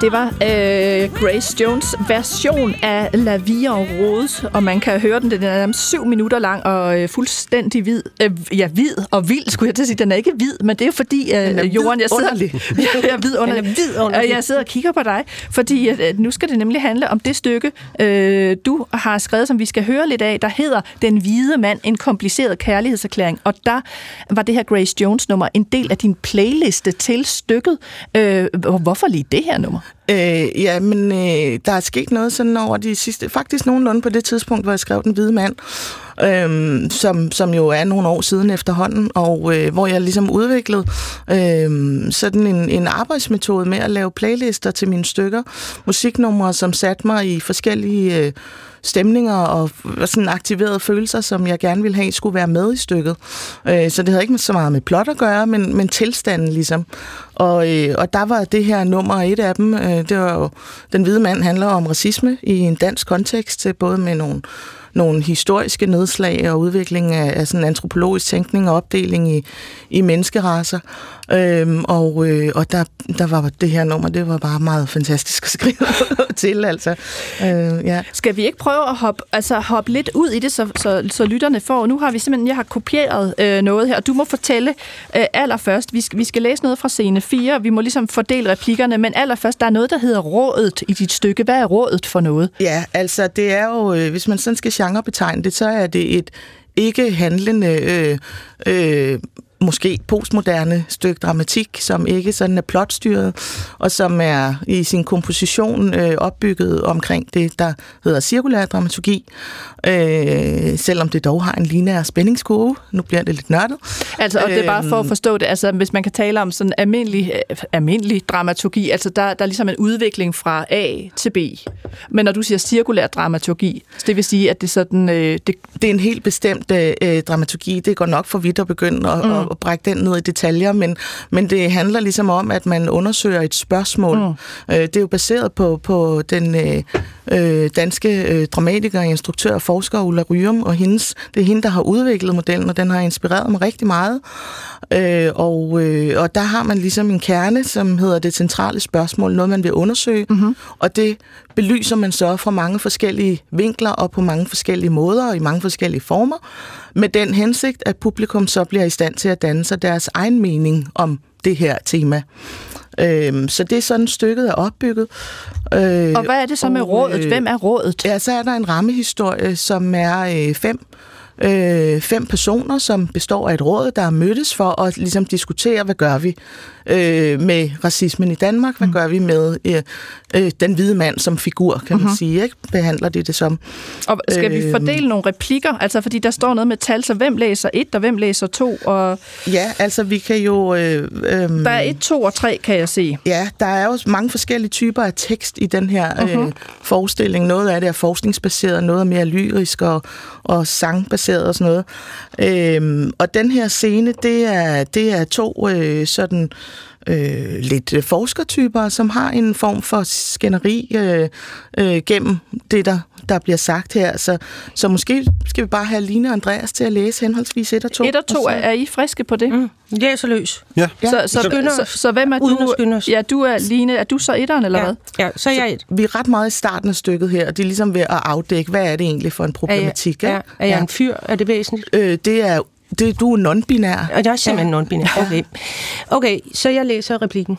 Det var øh, Grace Jones version af La Vie en Rose, og man kan høre den, den er nærmest syv minutter lang og øh, fuldstændig hvid. Øh, ja, hvid og vild, skulle jeg til at sige. Den er ikke hvid, men det er fordi, øh, Jorden, jeg sidder... jeg er Den er vidunderlig. Og jeg sidder og kigger på dig, fordi øh, nu skal det nemlig handle om det stykke, øh, du har skrevet, som vi skal høre lidt af, der hedder Den hvide mand, en kompliceret kærlighedserklæring. Og der var det her Grace Jones nummer en del af din playliste til stykket. Øh, hvorfor lige det her nummer? Øh, ja, men øh, der er sket noget sådan over de sidste, faktisk nogenlunde på det tidspunkt, hvor jeg skrev Den Hvide Mand, øh, som, som jo er nogle år siden efterhånden, og øh, hvor jeg ligesom udviklede øh, sådan en, en arbejdsmetode med at lave playlister til mine stykker, musiknumre, som satte mig i forskellige... Øh, stemninger og sådan aktiverede følelser, som jeg gerne ville have, skulle være med i stykket. Øh, så det havde ikke så meget med plot at gøre, men, men tilstanden ligesom. Og, øh, og der var det her nummer et af dem. Øh, det var jo, Den hvide mand handler om racisme i en dansk kontekst, øh, både med nogle nogle historiske nedslag og udvikling af, af sådan antropologisk tænkning og opdeling i, i menneskeraser. Øhm, og øh, og der, der var det her nummer, det var bare meget fantastisk at skrive til, altså. Øh, ja. Skal vi ikke prøve at hoppe, altså hoppe lidt ud i det, så, så, så lytterne får... Nu har vi simpelthen, jeg har kopieret øh, noget her, og du må fortælle øh, allerførst, vi skal, vi skal læse noget fra scene 4, vi må ligesom fordele replikkerne, men allerførst, der er noget, der hedder rådet i dit stykke. Hvad er rådet for noget? Ja, altså det er jo, øh, hvis man sådan skal genrebetegne det, så er det et ikke handlende øh, øh, måske postmoderne stykke dramatik, som ikke sådan er plotstyret, og som er i sin komposition øh, opbygget omkring det, der hedder cirkulær dramaturgi, øh, selvom det dog har en lineær spændingskurve. Nu bliver det lidt nørdet. Altså, og det er bare for at Øhm, forstå det, altså hvis man kan tale om sådan almindelig, øh, almindelig dramaturgi, altså der, der er ligesom en udvikling fra A til B. Men når du siger cirkulær dramaturgi, så det vil sige, at det er sådan, øh, det, det er en helt bestemt øh, dramaturgi. Det går nok for vidt at begynde at, mm. at, at brække den ned i detaljer, men, men det handler ligesom om, at man undersøger et spørgsmål. Mm. Øh, det er jo baseret på, på den øh, øh, danske øh, dramatiker, instruktør og forsker Ulla Ryum, og hendes, det er hende, der har udviklet modellen, og den har inspireret mig rigtig meget. Øh, og, øh, og der har man ligesom en kerne, som hedder det centrale spørgsmål, noget man vil undersøge, mm-hmm. og det belyser man så fra mange forskellige vinkler og på mange forskellige måder og i mange forskellige former, med den hensigt, at publikum så bliver i stand til at danne sig deres egen mening om det her tema. Øhm, så det er sådan stykket er opbygget. Øh, og hvad er det så med rådet? øh, Hvem er rådet? Ja, så er der en rammehistorie, som er øh, fem øh, fem personer, som består af et råd, der er mødtes for at ligesom diskutere, hvad gør vi øh, med racismen i Danmark, hvad gør vi med øh, øh, den hvide mand som figur, kan man Mhm. sige, ikke? Behandler de det som. Og skal vi Øh, fordele nogle replikker? Altså, fordi der står noget med tal, så hvem læser et, og hvem læser to? Og Ja, altså vi kan jo... Øh, øh, der er et, to og tre, kan jeg se. Ja, der er jo mange forskellige typer af tekst i den her øh, forestilling. Noget af det er forskningsbaseret, noget er mere lyrisk og, og sangbaseret og sådan noget. Øhm, og den her scene, det er, det er to øh, sådan øh, lidt øh, forskertyper, som har en form for skænderi øh, øh, gennem det, der, der bliver sagt her. Så, så måske skal vi bare have Line og Andreas til at læse henholdsvis et og to. Et og to, så- er, I friske på det? Mm. Og løs. Ja. Ja, så, så, skynder så, os. så, hvem er du? at skynde os. Ja, du er Line. Er du så etteren, eller Ja, hvad? ja, så er jeg et. vi er ret meget i starten af stykket her, og de er ligesom ved at afdække, hvad er det egentlig for en Er jeg, problematik. er, ikke? er jeg en fyr? Er det væsentligt? Øh, det er, det, du er non-binær. Og det er simpelthen ja. non-binær. Okay. okay, så jeg læser replikken.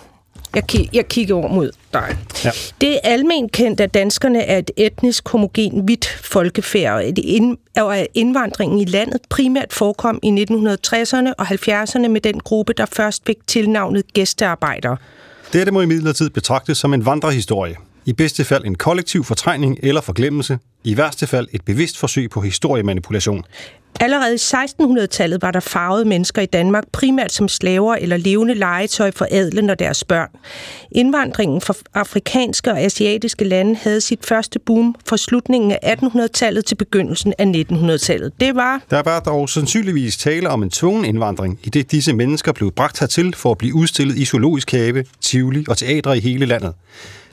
Jeg, ki- jeg kigger over mod dig. Ja. Det er almen kendt, at danskerne er et etnisk homogen hvidt folkefærd, og et ind- og at indvandringen i landet primært forekom i 1960'erne og 70'erne med den gruppe, der først fik tilnavnet gæstearbejdere. Dette må imidlertid betragtes som en vandrehistorie. I bedste fald en kollektiv fortrængning eller forglemmelse. I værste fald et bevidst forsøg på historiemanipulation. Allerede i 1600-tallet var der farvede mennesker i Danmark, primært som slaver eller levende legetøj for adlen og deres børn. Indvandringen fra afrikanske og asiatiske lande havde sit første boom fra slutningen af 1800-tallet til begyndelsen af 1900-tallet. Det var Der var dog sandsynligvis tale om en tvungen indvandring, i det disse mennesker blev bragt hertil for at blive udstillet i zoologisk have, tivoli og teatre i hele landet.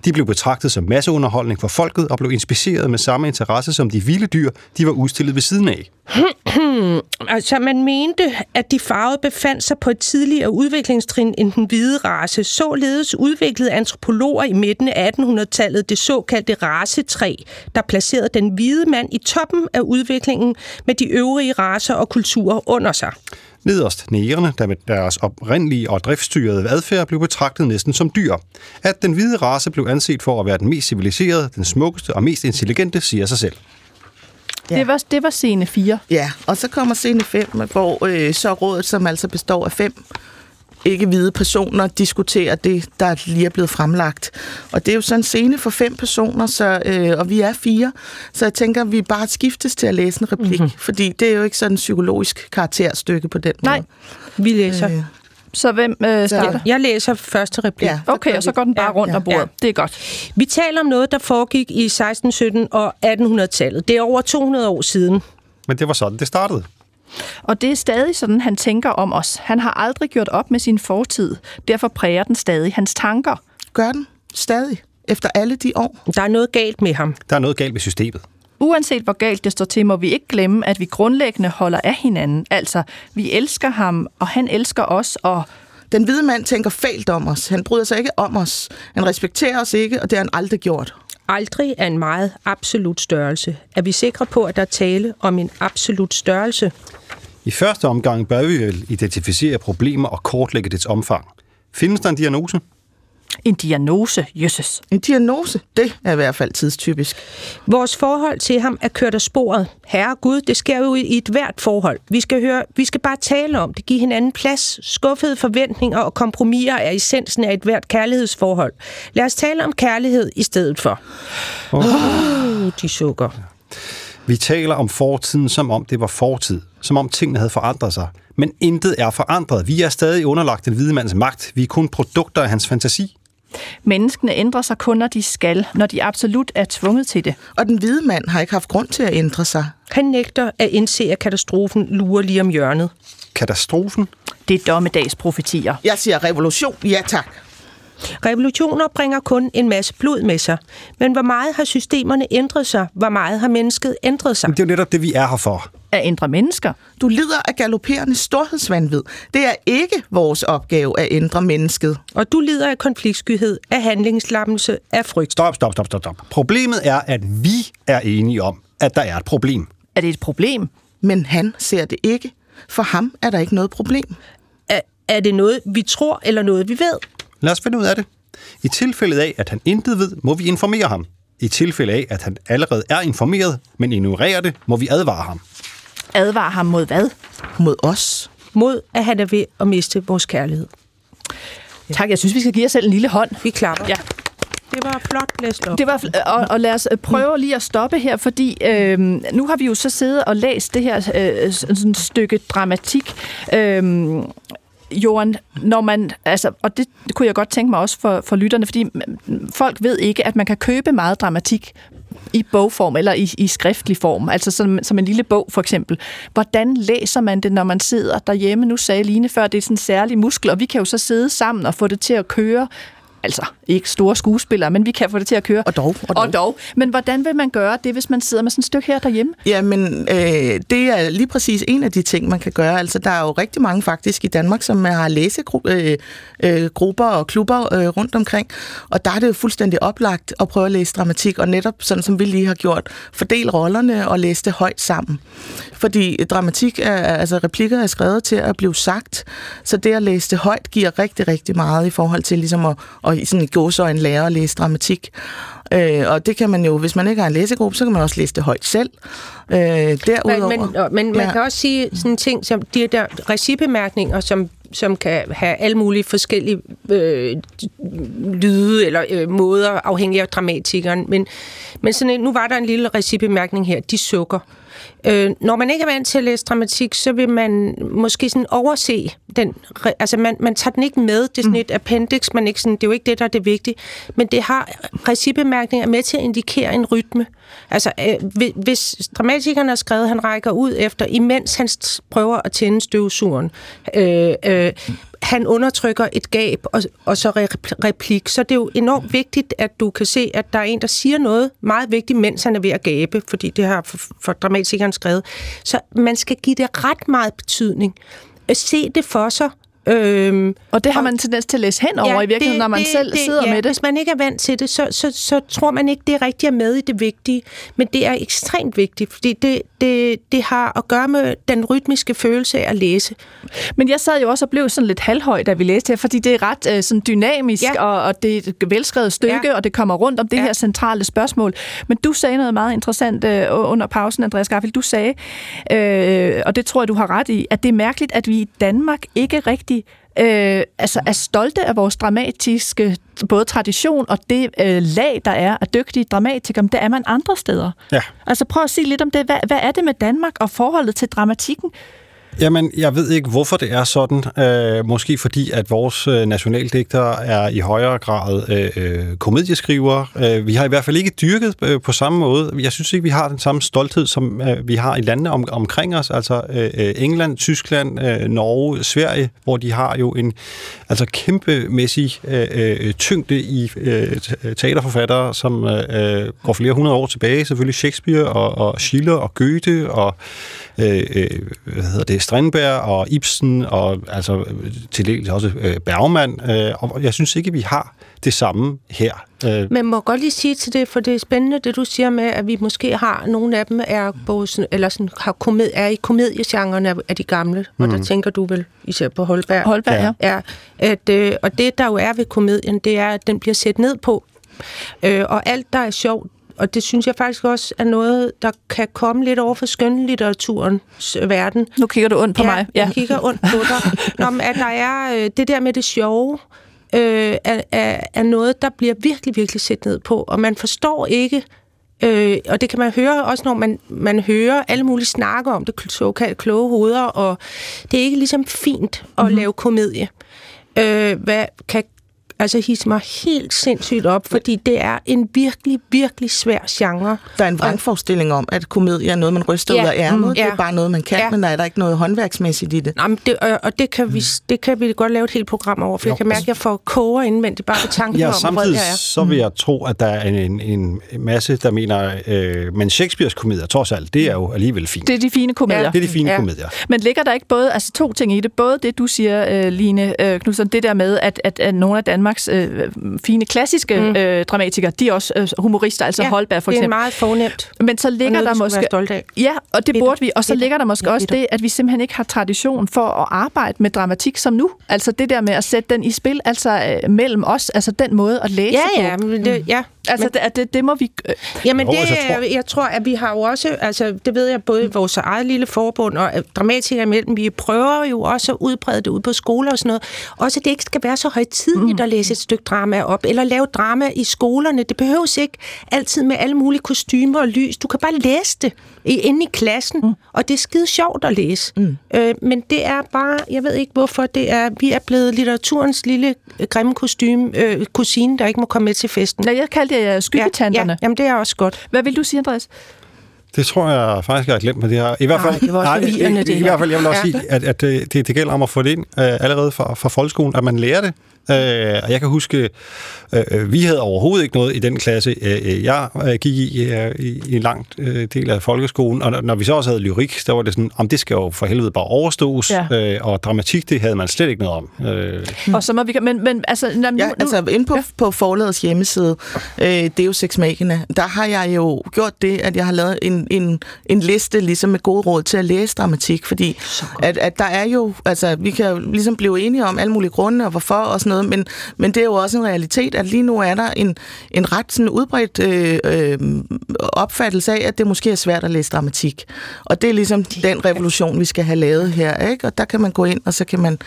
De blev betragtet som masseunderholdning for folket og blev inspiceret med samme interesse som de vilde dyr, de var udstillet ved siden af. altså, man mente, at de farvede befandt sig på et tidligere udviklingstrin end den hvide race. Således udviklede antropologer i midten af 1800-tallet det såkaldte racetræ, der placerede den hvide mand i toppen af udviklingen med de øvrige racer og kulturer under sig. Nederst negerne, der med deres oprindelige og driftstyrede adfærd blev betragtet næsten som dyr. At den hvide race blev anset for at være den mest civiliserede, den smukkeste og mest intelligente, siger sig selv. Ja. Det, var, det var scene 4. Ja, og så kommer scene 5, hvor øh, så rådet, som altså består af fem ikke-hvide personer, diskuterer det, der lige er blevet fremlagt. Og det er jo sådan en scene for fem personer, så, øh, og vi er fire, så jeg tænker, at vi bare skiftes til at læse en replik, mm-hmm. fordi det er jo ikke sådan en psykologisk karakterstykke på den Nej, måde. vi læser. Øh. Så hvem øh, starter? Jeg læser første replik. Ja. Okay, og så går den bare rundt Ja, om bordet. ja. Det er godt. Vi taler om noget, der foregik i 16, 17 og 1800-tallet. Det er over 200 år siden. Men det var sådan, det startede. Og det er stadig sådan, han tænker om os. Han har aldrig gjort op med sin fortid. Derfor præger den stadig hans tanker. Gør den stadig, efter alle de år. Der er noget galt med ham. Der er noget galt med systemet. Uanset hvor galt det står til, må vi ikke glemme, at vi grundlæggende holder af hinanden. Altså, vi elsker ham, og han elsker os, og Den hvide mand tænker fælt om os. Han bryder sig ikke om os. Han respekterer os ikke, og det har han aldrig gjort. Aldrig er en meget absolut størrelse. Er vi sikre på, at der er tale om en absolut størrelse? I første omgang bør vi vel identificere problemer og kortlægge dets omfang. Findes der en diagnose? En diagnose, jøsses. En diagnose, det er i hvert fald tidstypisk. Vores forhold til ham er kørt af sporet. Herre Gud, det sker jo i et hvert forhold. Vi skal, høre, vi skal bare tale om det, give hinanden plads. Skuffede forventninger og kompromiser er essensen af et hvert kærlighedsforhold. Lad os tale om kærlighed i stedet for. Oh. Uh, de sukker. Vi taler om fortiden, som om det var fortid. Som om tingene havde forandret sig. Men intet er forandret. Vi er stadig underlagt den hvide mands magt. Vi er kun produkter af hans fantasi. Menneskene ændrer sig kun, når de skal, når de absolut er tvunget til det. Og den hvide mand har ikke haft grund til at ændre sig. Han nægter at indse, at katastrofen lurer lige om hjørnet. Katastrofen? Det er dommedagsprofetier. Jeg siger revolution, ja tak. Revolutioner bringer kun en masse blod med sig. Men hvor meget har systemerne ændret sig? Hvor meget har mennesket ændret sig? Det er jo netop det, vi er her for. At ændre mennesker. Du lider af galopperende storhedsvandvid. Det er ikke vores opgave at ændre mennesket. Og du lider af konfliktskyhed, af handlingslammelse, af frygt. Stop, stop, stop, stop, stop. Problemet er, at vi er enige om, at der er et problem. Er det et problem? Men han ser det ikke. For ham er der ikke noget problem. Er, er det noget, vi tror, eller noget, vi ved? Lad os finde ud af det. I tilfældet af, at han intet ved, må vi informere ham. I tilfælde af, at han allerede er informeret, men ignorerer det, må vi advare ham. Advare ham mod hvad? Mod os. Mod, at han er ved at miste vores kærlighed. Tak, jeg synes, vi skal give os selv en lille hånd. Vi klapper. Ja. Det var flot læst op. Det var, og, og lad os prøve lige at stoppe her, fordi øh, nu har vi jo så siddet og læst det her øh, sådan et stykke dramatik. Øh, Johan, når man, altså, og det kunne jeg godt tænke mig også for, for lytterne, fordi folk ved ikke, at man kan købe meget dramatik i bogform eller i, i skriftlig form, altså som, som en lille bog for eksempel. Hvordan læser man det, når man sidder derhjemme? Nu sagde Line før, det er sådan en særlig muskel, og vi kan jo så sidde sammen og få det til at køre altså ikke store skuespillere, men vi kan få det til at køre. Og dog. Og dog. Og dog. Men hvordan vil man gøre det, hvis man sidder med sådan et stykke her derhjemme? Jamen, øh, det er lige præcis en af de ting, man kan gøre. Altså, der er jo rigtig mange faktisk i Danmark, som har læsegrupper øh, øh, og klubber øh, rundt omkring. Og der er det jo fuldstændig oplagt at prøve at læse dramatik, og netop sådan, som vi lige har gjort, fordel rollerne og læse det højt sammen. Fordi dramatik, er, altså replikker er skrevet til at blive sagt, så det at læse det højt giver rigtig, rigtig meget i forhold til ligesom at, i sådan et gåsøjne lære at læse dramatik. Øh, og det kan man jo, hvis man ikke har en læsegruppe, så kan man også læse det højt selv. Øh, derudover, Men, men, og- men man Ja. kan også sige sådan ting som de der recibemærkninger, som som kan have alle mulige forskellige øh, lyde eller øh, måder, afhængig af dramatikeren. Men, men sådan, nu var der en lille recibemærkning her, de sukker. Øh, når man ikke er vant til at læse dramatik, så vil man måske sådan overse den. Altså, man, man tager den ikke med. Det er sådan et appendix, man ikke sådan, det er jo ikke det, der er det vigtige. Men det har recibemærkninger med til at indikere en rytme. Altså, øh, hvis dramatikeren har skrevet, han rækker ud efter, imens han prøver at tænde støvsuren, øh, øh, han undertrykker et gab og, og så replik. Så det er jo enormt vigtigt, at du kan se, at der er en, der siger noget meget vigtigt, mens han er ved at gabe, fordi det har for, for dramatikeren skrevet. Så man skal give det ret meget betydning. Øh, se det for sig, Øhm, og det har man tendens til at læse hen over ja, i virkeligheden, det, når man det, selv det, sidder ja, med det. Hvis man ikke er vant til det, så, så, så tror man ikke, det er rigtigt med i det vigtige. Men det er ekstremt vigtigt, fordi det, det, det har at gøre med den rytmiske følelse af at læse. Men jeg sad jo også og blev sådan lidt halvhøj, da vi læste her, fordi det er ret øh, sådan dynamisk, ja. og, og det er et velskrevet stykke, ja. og det kommer rundt om det ja. her centrale spørgsmål. Men du sagde noget meget interessant øh, under pausen, Andreas Garfield. Du sagde, øh, og det tror jeg, du har ret i, at det er mærkeligt, at vi i Danmark ikke rigtig øh, altså er stolte af vores dramatiske både tradition og det øh, lag, der er af dygtige dramatikere, men det er man andre steder. Ja. Altså prøv at sige lidt om det. Hvad, hvad er det med Danmark og forholdet til dramatikken? Jamen, jeg ved ikke, hvorfor det er sådan. Øh, måske fordi, at vores øh, nationaldigter er i højere grad øh, komedieskriver. komedieskrivere. Øh, vi har i hvert fald ikke dyrket øh, på samme måde. Jeg synes ikke, vi har den samme stolthed, som øh, vi har i landene om, omkring os. Altså øh, øh England, Tyskland, øh, Norge, Sverige, hvor de har jo en altså kæmpemæssig øh, øh, tyngde i øh, øh teaterforfattere, som øh, går flere hundrede år tilbage. Selvfølgelig Shakespeare og, og Schiller og Goethe og øh, øh, hvad hedder det, Strindberg og Ibsen og altså til dels også øh, Bergman. Øh, og jeg synes ikke, vi har det samme her. Øh. Men må godt lige sige til det, for det er spændende, det du siger med, at vi måske har, nogle af dem er, både, eller sådan, har komed, er i komediegenrerne af de gamle, mm. og der mhm. tænker du vel især på Holberg. Holberg, ja. ja at, øh, og det, der jo er ved komedien, det er, at den bliver set ned på. Øh, og alt, der er sjovt, og det synes jeg faktisk også er noget, der kan komme lidt over for skønlitteraturens verden. Nu kigger du ondt på ja, mig. Ja, jeg kigger ondt på dig. Nå, men at der er øh, det der med det sjove, øh, er, er, er noget, der bliver virkelig, virkelig set ned på, og man forstår ikke, øh, og det kan man høre også, når man, man hører alle mulige snakke om det, såkaldt kloge hoveder, og det er ikke ligesom fint at mm-hmm. lave komedie. Øh, hvad kan altså hisse mig helt sindssygt op, fordi det er en virkelig, virkelig svær genre. Der er en vrangforestilling om, at komedie er noget, man ryster ja, ud af ærmet. Mm, ja. Det er bare noget, man kan, ja. men der er der ikke noget håndværksmæssigt i det. Jamen, det og det kan, vi, det kan vi godt lave et helt program over, for jo, jeg kan mærke, at jeg får koger indvendigt bare på tanken ja, om, samtidig hvor jeg er. så vil jeg tro, at der er en, en, en masse, der mener, øh, men Shakespeares komedier, trods alt, det er jo alligevel fint. Det er de fine komedier. Ja. Det er de fine ja. komedier. Men ligger der ikke både, altså to ting i det, både det, du siger, øh, Line øh, Knudsen, det der med, at, at, at nogle af Danmarks øh, fine klassiske mm. øh, dramatikere, de er også øh, humorister, altså ja, Holberg for eksempel. det er meget fornemt. Men så ligger der måske... Ja, og det burde vi. Og så ligger der måske også det, at vi simpelthen ikke har tradition for at arbejde med dramatik som nu. Altså det der med at sætte den i spil, altså øh, mellem os, altså den måde at læse ja, ja, på. Men det, ja, Altså, men, det, det må vi... Øh. Jamen, det, jeg, tror... jeg tror, at vi har jo også... Altså, det ved jeg både i vores eget lille forbund og dramatikere imellem. Vi prøver jo også at udbrede det ud på skoler og sådan noget. Også, at det ikke skal være så højtidligt mm. at læse et stykke drama op, eller lave drama i skolerne. Det behøves ikke altid med alle mulige kostymer og lys. Du kan bare læse det inde i klassen, mm. og det er skide sjovt at læse. Mm. Øh, men det er bare... Jeg ved ikke, hvorfor det er... Vi er blevet litteraturens lille øh, grimme kostume, øh, kusine, der ikke må komme med til festen. Nej, jeg kaldte det skyggetanterne. Ja, ja, jamen det er også godt. Hvad vil du sige, Andreas? Det tror jeg faktisk, jeg har glemt med det her. I hvert fald, Ej, det var nej, i, det i, i hvert fald jeg vil også ja. sige, at, at det, det, det gælder om at få det ind uh, allerede fra, fra folkeskolen, at man lærer det. Uh, og jeg kan huske, uh, vi havde overhovedet ikke noget i den klasse, uh, jeg uh, gik i, uh, i, en lang uh, del af folkeskolen. Og når, når vi så også havde lyrik, der var det sådan, om det skal jo for helvede bare overstås. Ja. Uh, og dramatik, det havde man slet ikke noget om. Uh, og så må vi... Men, men altså... Nu, ja, altså inde på, ja. på forladets hjemmeside, uh, Deus Ex Machina, der har jeg jo gjort det, at jeg har lavet en, en, en liste ligesom med gode råd til at læse dramatik, fordi at, at der er jo... Altså, vi kan jo ligesom blive enige om alle mulige grunde og hvorfor og sådan noget, men, men det er jo også en realitet, at lige nu er der en, en ret sådan udbredt øh, øh, opfattelse af, at det måske er svært at læse dramatik. Og det er ligesom den revolution, vi skal have lavet her, ikke? Og der kan man gå ind, og så kan man,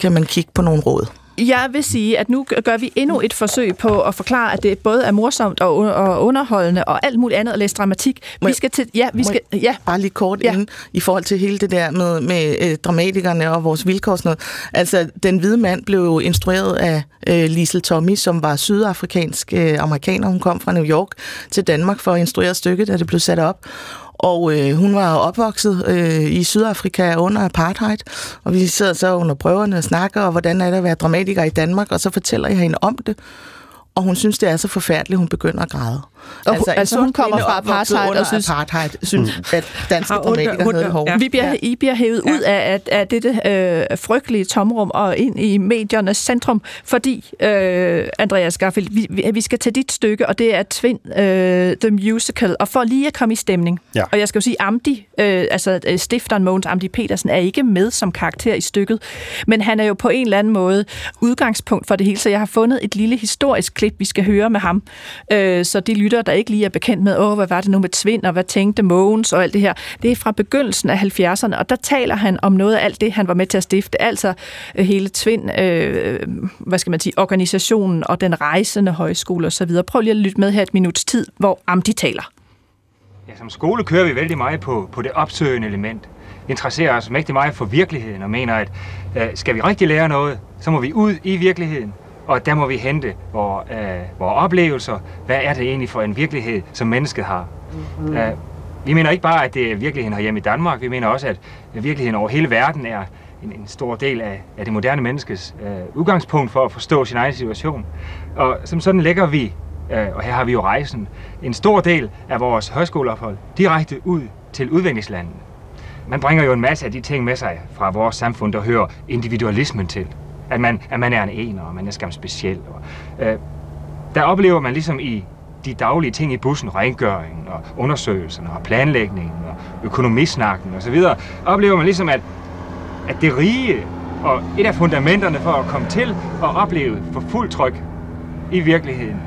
kan man kigge på nogle råd. Jeg vil sige, at nu gør vi endnu et forsøg på at forklare, at det både er morsomt og, og underholdende og alt muligt andet at læse dramatik. Må vi skal til... Ja, vi skal... Ja. Bare lige kort Ja. inden, i forhold til hele det der med, med øh, dramatikerne og vores vilkår og sådan noget. Altså, Den Hvide Mand blev jo instrueret af øh, Liesel Tommy, som var sydafrikansk øh, amerikaner. Hun kom fra New York til Danmark for at instruere stykket, da det blev sat op. Og øh, hun var opvokset øh, i Sydafrika under apartheid, og vi sidder så under prøverne og snakker, og hvordan er det at være dramatiker i Danmark, og så fortæller jeg hende om det. Og hun synes, det er så forfærdeligt, hun begynder at græde. Og altså, en hun kommer fra apartheid og synes- apartheid, synes at danske dramatikere havde det hårdt. ja. Vi bliver, I bliver hævet ud af, af, af dette øh, frygtelige tomrum og ind i mediernes centrum, fordi, øh, Andreas Garfield, vi, vi, vi skal til dit stykke, og det er Tvind, øh, The Musical, og for lige at komme i stemning. Ja. Og jeg skal jo sige, Amdi, øh, altså øh, stifteren Mogens Amdi Petersen, er ikke med som karakter i stykket, men han er jo på en eller anden måde udgangspunkt for det hele, så jeg har fundet et lille historisk klip, vi skal høre med ham, øh, så de lytter, der ikke lige er bekendt med, åh, hvad var det nu med Tvind, og hvad tænkte Mogens og alt det her, det er fra begyndelsen af 70'erne, og der taler han om noget af alt det, han var med til at stifte, altså øh, hele Tvind, øh, hvad skal man sige, organisationen og den rejsende højskole osv. Prøv lige at lytte med her et minuts tid, hvor Amdi taler. Ja, som skole kører vi vældig meget på, på det opsøgende element. Vi interesserer os mægtig meget for virkeligheden og mener, at øh, skal vi rigtig lære noget, så må vi ud i virkeligheden. Og der må vi hente vores, øh, vores oplevelser. Hvad er det egentlig for en virkelighed, som mennesket har? Mm. Øh, vi mener ikke bare, at det er virkeligheden herhjemme i Danmark. Vi mener også, at virkeligheden over hele verden er en, en stor del af, af det moderne menneskes øh, udgangspunkt for at forstå sin egen situation. Og som sådan lægger vi, øh, og her har vi jo rejsen, en stor del af vores højskoleophold direkte ud til udviklingslandene. Man bringer jo en masse af de ting med sig fra vores samfund, der hører individualismen til. At man, at man er en ener, og man er skam speciel. Og, øh, der oplever man ligesom i de daglige ting i bussen, rengøringen og undersøgelserne og planlægningen og økonomisnakken osv., oplever man ligesom, at, at det rige og et af fundamenterne for at komme til og opleve for fuld tryk i virkeligheden,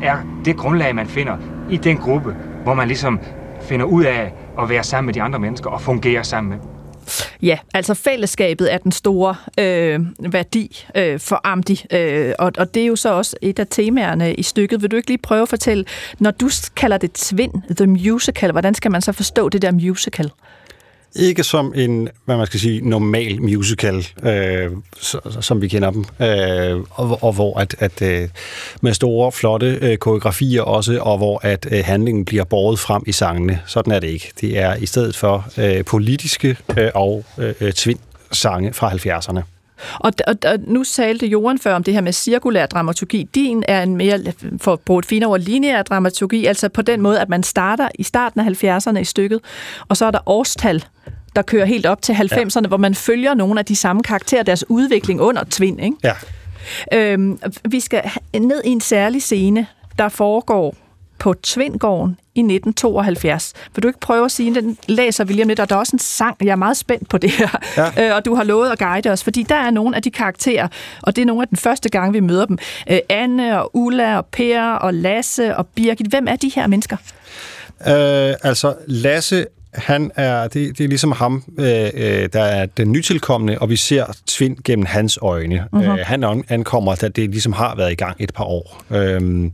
er det grundlag, man finder i den gruppe, hvor man ligesom finder ud af at være sammen med de andre mennesker og fungere sammen med dem. Ja, altså fællesskabet er den store øh, værdi øh, for Amdi, øh, og, og det er jo så også et af temaerne i stykket. Vil du ikke lige prøve at fortælle, når du kalder det Tvind, The Musical, hvordan skal man så forstå det der musical? Ikke som en, hvad man skal sige, normal musical, øh, som vi kender dem, øh, og, og hvor at, at øh, med store, flotte øh, koreografier også, og hvor at øh, handlingen bliver båret frem i sangene. Sådan er det ikke. Det er i stedet for øh, politiske øh, og øh, øh tvind sange fra 70'erne. Og, og, og nu talte Johan før om det her med cirkulær dramaturgi. Din er en mere, for at bruge et finere ord, lineær dramaturgi, altså på den måde, at man starter i starten af 70'erne i stykket, og så er der årstal, der kører helt op til 90'erne, ja. hvor man følger nogle af de samme karakterer, deres udvikling under Tvind, ikke? Ja. Øhm, vi skal ned i en særlig scene, der foregår på Tvindgården i 1972. Vil du ikke prøve at sige, den læser vi lige om lidt, og der er også en sang, jeg er meget spændt på det her, Ja. øh, og du har lovet at guide os, fordi der er nogle af de karakterer, og det er nogle af den første gang, vi møder dem. Øh, Anne og Ulla og Per og Lasse og Birgit. Hvem er de her mennesker? Øh, altså, Lasse, han er, det, det er ligesom ham, øh, øh, der er den nytilkommende, og vi ser Tvind gennem hans øjne. Mhm. Uh-huh. Øh, han an- ankommer, da det ligesom har været i gang et par år. Øh,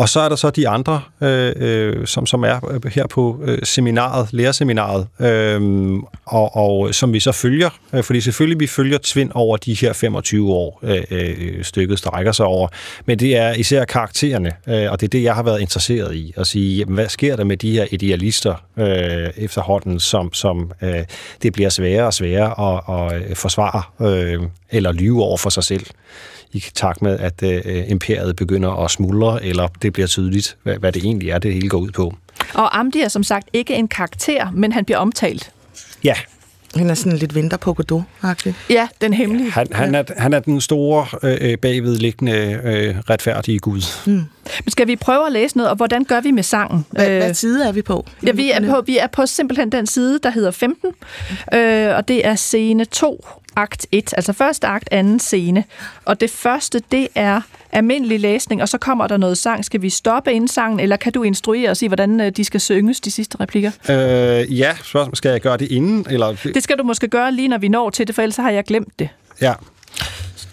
og så er der så de andre, øh, øh, som, som er øh, her på øh, seminaret, lærerseminaret, øh, og, og som vi så følger, øh, fordi selvfølgelig vi følger Tvind over de her 25 år, øh, øh, stykket strækker sig over, men det er især karaktererne, øh, og det er det, jeg har været interesseret i, at sige, jamen, hvad sker der med de her idealister øh, efterhånden, som, som øh, det bliver sværere og sværere at, at forsvare øh, eller lyve over for sig selv? I takt med, at øh, imperiet begynder at smuldre, eller det bliver tydeligt, hvad, hvad det egentlig er, det hele går ud på. Og Amdi er som sagt ikke en karakter, men han bliver omtalt. Ja, Han er sådan lidt vinter på Godot-agtig. Ja, den hemmelige. han, han, er, han er den store øh, bagvedliggende øh, retfærdige Gud. Men skal vi prøve at læse noget, og hvordan gør vi med sangen? Hvad, Øh, hvad side er vi på? Ja, vi er, på, vi er på simpelthen den side, der hedder 15, øh, og det er scene 2, akt 1, altså første akt, anden scene. Og det første, det er almindelig læsning, og så kommer der noget sang. Skal vi stoppe inden sangen, eller kan du instruere os i, hvordan øh, de skal synges, de sidste replikker? Øh, ja, spørgsmål, skal jeg gøre det inden? Eller, Det skal du måske gøre lige, når vi når til det, for ellers har jeg glemt det. ja.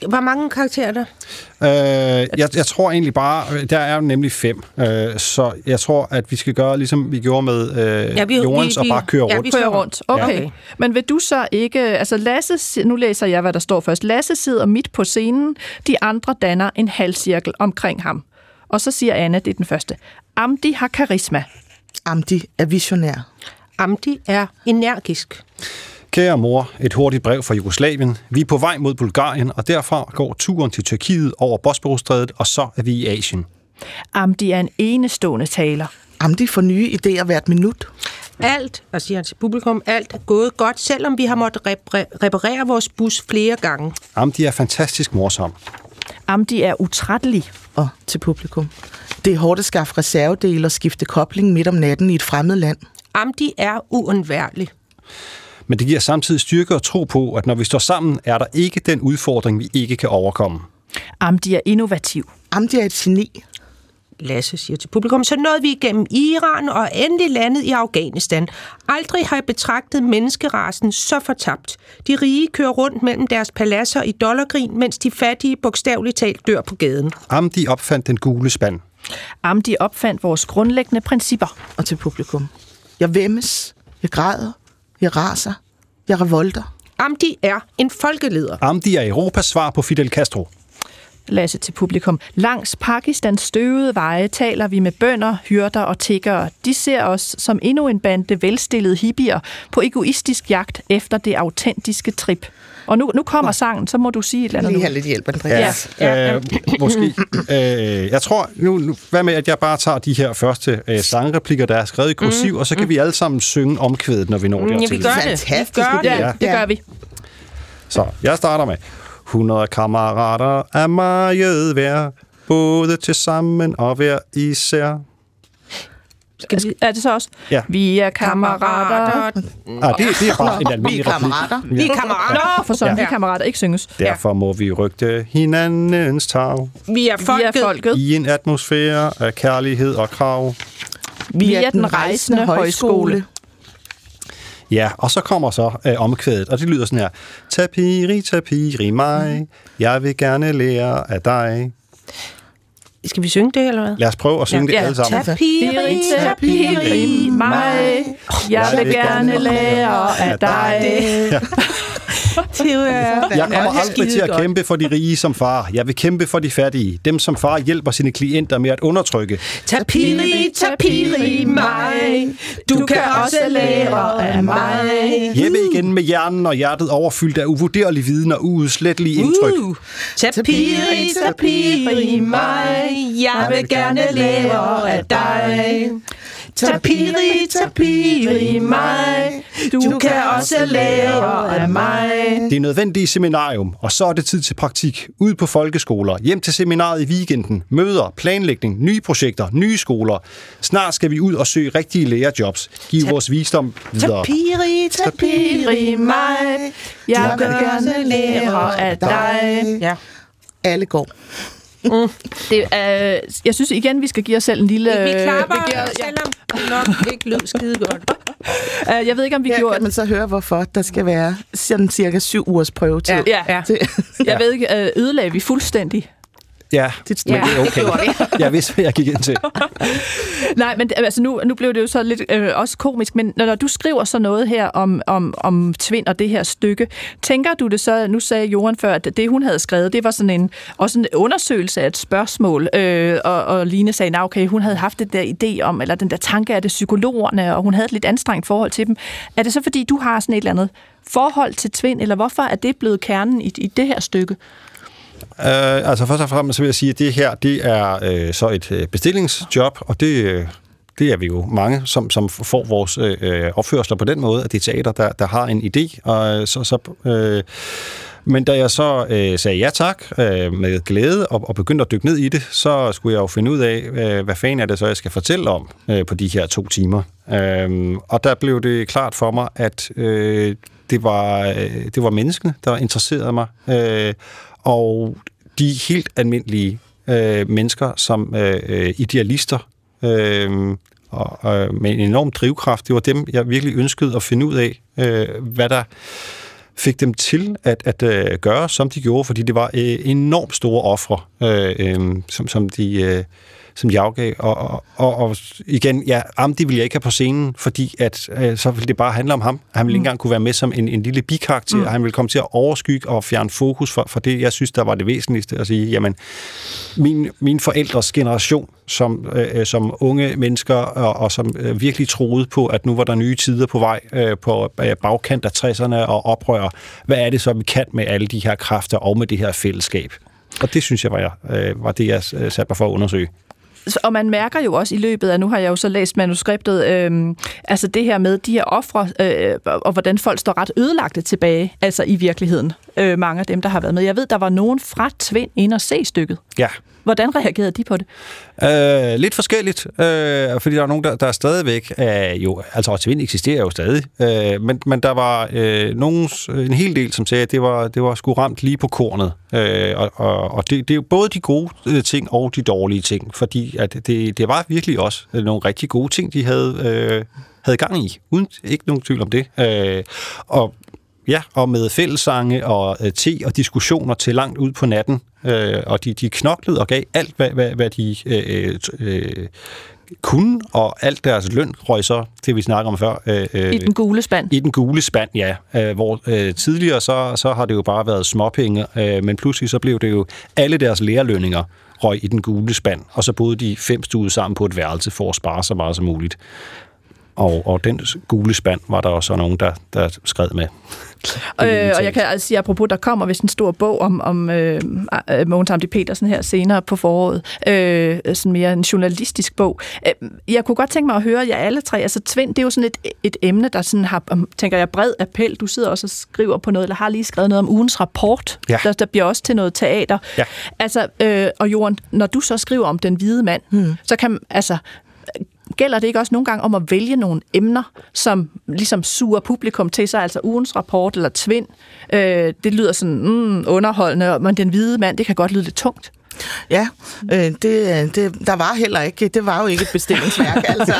Hvor mange karakterer er der? Øh, jeg, jeg tror egentlig bare, der er jo nemlig fem, øh, så jeg tror, at vi skal gøre, ligesom vi gjorde med øh, Ja, vi- Jordens, vi- og vi- bare køre ja, rundt. vi- Kører rundt. Okay. Okay. okay. Men vil du så ikke... Altså Lasse, nu læser jeg, hvad der står først. Lasse sidder midt på scenen. De andre danner en halvcirkel omkring ham. Og så siger Anne, det er den første. Amdi har karisma. Amdi er visionær. Amdi er energisk. Kære mor, et hurtigt brev fra Jugoslavien. Vi er på vej mod Bulgarien, og derfra går turen til Tyrkiet over Bosporusstrædet, og så er vi i Asien. Amdi er en enestående taler. Amdi får nye idéer hvert minut. Alt, og siger han til publikum, alt er gået godt, selvom vi har måttet repre- reparere vores bus flere gange. Amdi er fantastisk morsom. Amdi er utrættelig. Og til publikum. Det er hårdt at skaffe reservedele og skifte kobling midt om natten i et fremmed land. Amdi er uundværlig. Men det giver samtidig styrke og tro på, at når vi står sammen, er der ikke den udfordring, vi ikke kan overkomme. Amdi er innovativ. Amdi er et geni. Lasse siger til publikum, så nåede vi igennem Iran og endelig landet i Afghanistan. Aldrig har jeg betragtet menneskerasen så fortabt. De rige kører rundt mellem deres paladser i dollargrin, mens de fattige bogstaveligt talt dør på gaden. Amdi opfandt den gule spand. Amdi opfandt vores grundlæggende principper. Og til publikum. Jeg væmmes. Jeg græder. Jeg raser. Jeg revolter. Amdi er en folkeleder. Amdi er Europas svar på Fidel Castro. Lasse til publikum. Langs Pakistans støvede veje taler vi med bønder, hyrder og tiggere. De ser os som endnu en bande velstillede hippier på egoistisk jagt efter det autentiske trip. Og nu, nu kommer sangen, så må du sige et eller andet Lige have lidt hjælp, Andreas. Ja. Ja, ja. Øh, måske. Øh, jeg tror, nu, nu, hvad med, at jeg bare tager de her første øh, sangreplikker, der er skrevet i kursiv, mm. og så kan vi alle sammen synge omkvædet, når vi når Mm, ja, dertil. vi gør det. Fantastisk Vi gør det. Ja, det gør vi. Så jeg starter med 100 kammerater er meget værd, både til sammen og hver især. Skal vi, er det så også? Ja. Vi er kammerater. Ah, det, det er bare en Vi er almindelig kammerater. Vi er kammerater. Nå, for sådan, Ja. vi er kammerater, ikke synges. Derfor må vi rygte hinandens tag Vi er Vi folket. er folket. i en atmosfære af kærlighed og krav. Vi er den rejsende højskole. Ja, og så kommer så øh, omkvædet, og det lyder sådan her. Tapiri, tapiri mig, jeg vil gerne lære af dig. Skal vi synge det, eller hvad? Lad os prøve at synge Ja. det alle sammen. Tapiri, Tapiri, mig. Jeg vil gerne lære af dig. Det er... Jeg kommer aldrig til at godt. kæmpe for de rige som far. Jeg vil kæmpe for de fattige. Dem som far hjælper sine klienter med at undertrykke. Tapiri, tapiri, mig. Du kan også lære af mig. Hjemme igen med hjernen og hjertet overfyldt af uvurderlig viden og uudslettelige indtryk. Uh. Tapiri, tapiri, mig. Jeg vil gerne lære af dig. Tapiri, tapiri, mig. Du kan også lære af mig. Det er nødvendigt i seminarium, og så er det tid til praktik. Ud på folkeskoler, hjem til seminaret i weekenden, møder, planlægning, nye projekter, nye skoler. Snart skal vi ud og søge rigtige lærerjobs. Giv vores visdom videre. Tapiri, tapiri, mig. Jeg vil gerne lære af dig. Ja. Alle går. Det er, jeg synes igen, vi skal give os selv en lille... Vi klapper, vi giver, selvom det nok ikke lød skide godt. ja. Øh, Jeg ved ikke, om vi Her gjorde... kan man så høre, hvorfor der skal være sådan cirka syv ugers prøvetid. Ja, Ja. Til, jeg ved ikke, øh, ødelagde vi fuldstændig. Ja, det, men Ja, det er det okay. gjorde Jeg vidste, hvad jeg gik ind til. Nej, men det- altså nu, nu blev det jo så lidt øh, også komisk, men når, når du skriver så noget her om, om, om Tvind og det her stykke, tænker du det så, nu sagde Johan før, at det hun havde skrevet, det var sådan en, også en undersøgelse af et spørgsmål, øh, og, og Line sagde, nah, okay, hun havde haft det der idé om, eller den der tanke af det psykologerne, og hun havde et lidt anstrengt forhold til dem. Er det så fordi, du har sådan et eller andet forhold til Tvind, eller hvorfor er det blevet kernen i, i det her stykke? Uh, altså først og fremmest så vil jeg sige, at det her det er øh, så et øh, bestillingsjob, og det, øh, det er vi jo mange, som, som får vores øh, øh opførsler på den måde, at det er teater, der, der har en idé. Og øh, så, så, øh, men da jeg så øh, sagde ja tak øh, med glæde og, og begyndte at dykke ned i det, så skulle jeg jo finde ud af, øh, hvad fanden er det så, jeg skal fortælle om øh, på de her to timer. Øh, og der blev det klart for mig, at øh, det, var, øh, det var menneskene, der interesserede mig. Øh, og de helt almindelige øh, mennesker som øh, idealister øh, og, øh, med en enorm drivkraft, det var dem, jeg virkelig ønskede at finde ud af, øh, hvad der fik dem til at, at øh, gøre, som de gjorde, fordi det var øh, enormt store ofre, øh, øh, som, som de... Øh, som de afgav. Og, og, og, og igen, ja, Amdi ville jeg ikke have på scenen, fordi at, øh, så ville det bare handle om ham. Han ville mm. ikke engang kunne være med som en, en lille bikarakter. Mm. Han ville komme til at overskygge og fjerne fokus for, for det, jeg synes, der var det væsentligste. At sige, jamen, min, min forældres generation, som, øh, som unge mennesker, og, og som øh, virkelig troede på, at nu var der nye tider på vej øh, på øh, bagkant af 60'erne og oprør. Hvad er det så, vi kan med alle de her kræfter og med det her fællesskab? Og det synes jeg var, øh, var det, jeg øh, satte mig for at undersøge og man mærker jo også i løbet af, nu har jeg jo så læst manuskriptet, øh, altså det her med de her ofre, øh, og hvordan folk står ret ødelagte tilbage, altså i virkeligheden, øh, mange af dem, der har været med. Jeg ved, der var nogen fra Tvind ind og se stykket. Ja. Hvordan reagerede de på det? Øh, lidt forskelligt, øh, fordi der er nogen, der, der er stadigvæk, øh, jo, altså Tvind eksisterer jo stadig, øh, men, men der var øh, nogen, en hel del, som sagde, at det var, det var sgu ramt lige på kornet. Øh, og og, og det, det er jo både de gode øh, ting og de dårlige ting, fordi at det, det var virkelig også øh, nogle rigtig gode ting, de havde, øh, havde gang i, uden ikke nogen tvivl om det. Øh, og Ja, og med fællessange og øh, te og diskussioner til langt ud på natten. Øh, og de, de knoklede og gav alt, hvad, hvad, hvad de øh, øh, kunne, og alt deres løn røg så, det vi snakker om før. Øh, øh, I den gule spand? I den gule spand, ja. Øh, hvor øh, tidligere så, så har det jo bare været småpenge, øh, men pludselig så blev det jo alle deres lærerlønninger røg i den gule spand, og så boede de fem studer sammen på et værelse for at spare så meget som muligt. Og, og den gule spand var der også nogen, der, der skred med. øh, og jeg kan altså sige, apropos, der kommer vist en stor bog om, om øh, øh Mogens Amdi Petersen her senere på foråret. Øh, sådan mere en journalistisk bog. Øh, jeg kunne godt tænke mig at høre jer alle tre. Altså Tvind, det er jo sådan et, et emne, der sådan har, tænker jeg, bred appel. Du sidder også og skriver på noget, eller har lige skrevet noget om ugens rapport. Ja. Der, der bliver også til noget teater. Ja. Altså, øh, og Jorden, når du så skriver om den hvide mand, hmm. så kan, altså, gælder det ikke også nogle gange om at vælge nogle emner, som ligesom suger publikum til sig, altså ugens rapport eller tvind? Øh, det lyder sådan mm, underholdende, men den hvide mand, det kan godt lyde lidt tungt. Ja, øh, det, det, der var heller ikke, det var jo ikke et bestillingsværk, altså.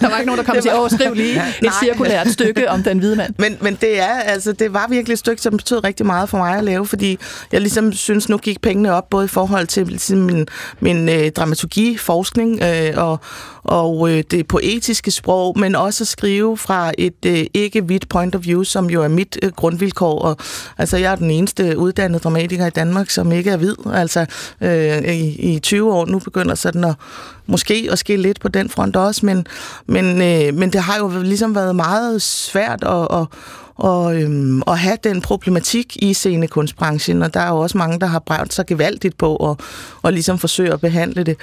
der var ikke nogen, der kom til at skrive lige et Nej. cirkulært stykke om den hvide mand. Men, men det er, altså, det var virkelig et stykke, som betød rigtig meget for mig at lave, fordi jeg ligesom synes, nu gik pengene op, både i forhold til ligesom min, min øh, dramaturgi-forskning øh, og, og øh, det poetiske sprog, men også at skrive fra et øh, ikke-hvidt point of view, som jo er mit øh, grundvilkår. Og, altså, jeg er den eneste uddannede dramatiker i Danmark, som ikke er hvid. Altså, øh, i, i 20 år. Nu begynder sådan at måske at ske lidt på den front også, men, men, øh, men det har jo ligesom været meget svært at, at og, øhm, at have den problematik i scenekunstbranchen, og der er jo også mange, der har brændt sig gevaldigt på at, og ligesom forsøge at behandle det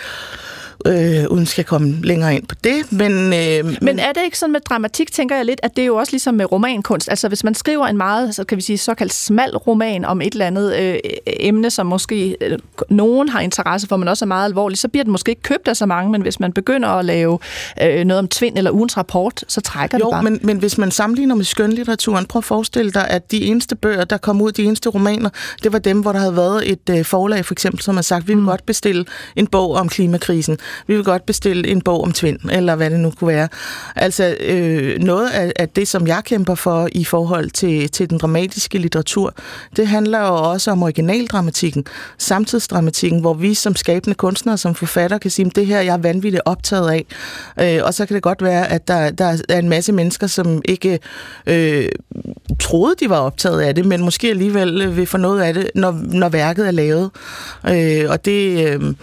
øh, uden skal komme længere ind på det. Men, øh, men er det ikke sådan med dramatik, tænker jeg lidt, at det er jo også ligesom med romankunst. Altså hvis man skriver en meget, så kan vi sige, såkaldt smal roman om et eller andet øh, emne, som måske øh, nogen har interesse for, men også er meget alvorligt, så bliver den måske ikke købt af så mange, men hvis man begynder at lave øh, noget om tvind eller ugens rapport, så trækker jo, det bare. Men, men hvis man sammenligner med skønlitteraturen, prøv at forestille dig, at de eneste bøger, der kom ud, de eneste romaner, det var dem, hvor der havde været et øh, forlag, for eksempel, som har sagt, vi vil mm. godt bestille en bog om klimakrisen vi vil godt bestille en bog om tvind, eller hvad det nu kunne være. Altså, øh, noget af, af det, som jeg kæmper for i forhold til, til den dramatiske litteratur, det handler jo også om originaldramatikken, samtidsdramatikken, hvor vi som skabende kunstnere, som forfatter, kan sige, det her jeg er vanvittigt optaget af. Øh, og så kan det godt være, at der, der er en masse mennesker, som ikke øh, troede, de var optaget af det, men måske alligevel øh, vil få noget af det, når, når værket er lavet. Øh, og det... Øh,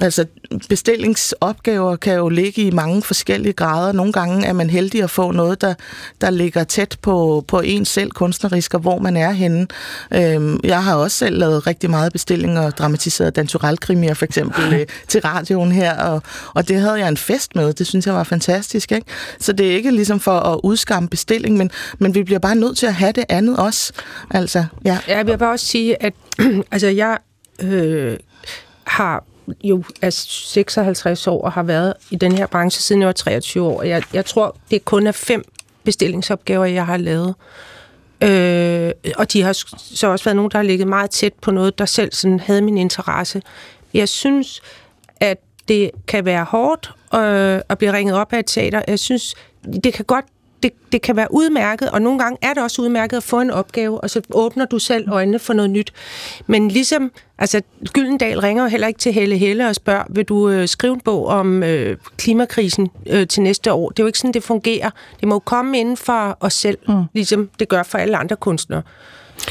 Altså, bestillingsopgaver kan jo ligge i mange forskellige grader. Nogle gange er man heldig at få noget, der, der ligger tæt på, på en selv kunstnerisk, og hvor man er henne. Øhm, jeg har også selv lavet rigtig meget bestilling og dramatiseret danturalkrimier for eksempel øh, til radioen her, og, og det havde jeg en fest med. Det synes jeg var fantastisk. Ikke? Så det er ikke ligesom for at udskamme bestilling, men, men vi bliver bare nødt til at have det andet også. Altså, ja. Jeg vil bare også sige, at altså, jeg øh, har jo er 56 år og har været i den her branche siden jeg var 23 år. Jeg, jeg tror, det kun er fem bestillingsopgaver, jeg har lavet. Øh, og de har så også været nogen, der har ligget meget tæt på noget, der selv sådan havde min interesse. Jeg synes, at det kan være hårdt øh, at blive ringet op af et teater. Jeg synes, det kan godt det, det kan være udmærket, og nogle gange er det også udmærket at få en opgave, og så åbner du selv øjnene for noget nyt. Men ligesom, altså Gyldendal ringer jo heller ikke til Helle Helle og spørger, vil du øh, skrive en bog om øh, klimakrisen øh, til næste år? Det er jo ikke sådan, det fungerer. Det må jo komme inden for os selv, mm. ligesom det gør for alle andre kunstnere.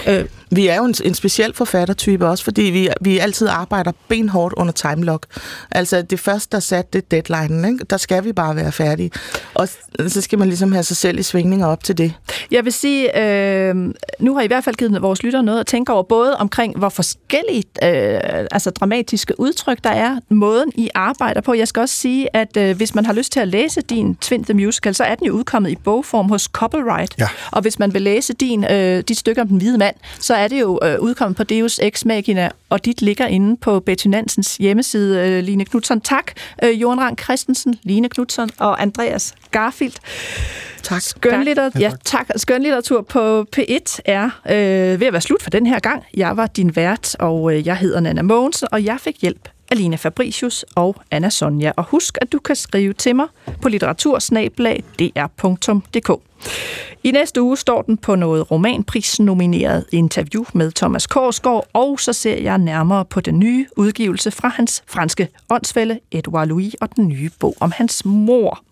Øh, vi er jo en, en speciel forfattertype også, fordi vi, vi altid arbejder benhårdt under timelock. Altså det første, der satte det deadline, ikke? der skal vi bare være færdige. Og så skal man ligesom have sig selv i svingninger op til det. Jeg vil sige, øh, nu har I i hvert fald givet vores lyttere noget at tænke over, både omkring, hvor forskelligt øh, altså dramatiske udtryk der er, måden I arbejder på. Jeg skal også sige, at øh, hvis man har lyst til at læse din Twin the Musical, så er den jo udkommet i bogform hos Copyright. Ja. Og hvis man vil læse din, øh, dit stykke om den hvide mand, så er det jo øh, udkommet på Deus Ex Machina, og dit ligger inde på Betty Nansens hjemmeside, øh, Line Knudsen. Tak, øh, Johan Rang Christensen, Line Knudsen og Andreas Garfield. Tak. Skønlitteratur, ja, tak. Skønlitteratur på P1 er øh, ved at være slut for den her gang. Jeg var din vært, og øh, jeg hedder Nana Mogensen, og jeg fik hjælp Alina Fabricius og Anna Sonja. Og husk, at du kan skrive til mig på litteratursnablag.dr.dk. I næste uge står den på noget romanpris-nomineret interview med Thomas Korsgaard, og så ser jeg nærmere på den nye udgivelse fra hans franske åndsfælde Edouard Louis og den nye bog om hans mor.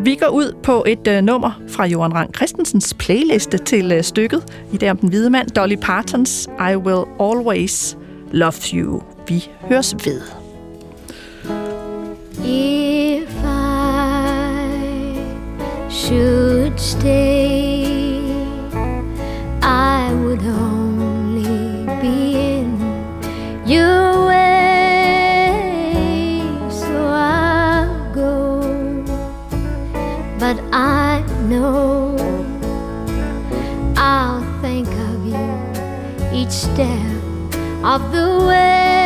Vi går ud på et uh, nummer fra Johan Rang Christensens playliste til uh, stykket i det om den hvide mand, Dolly Partons I Will Always Love You. Vi høres ved. If I should stay, I would only be in your way, so I'll go. But I know I'll think of you each step of the way.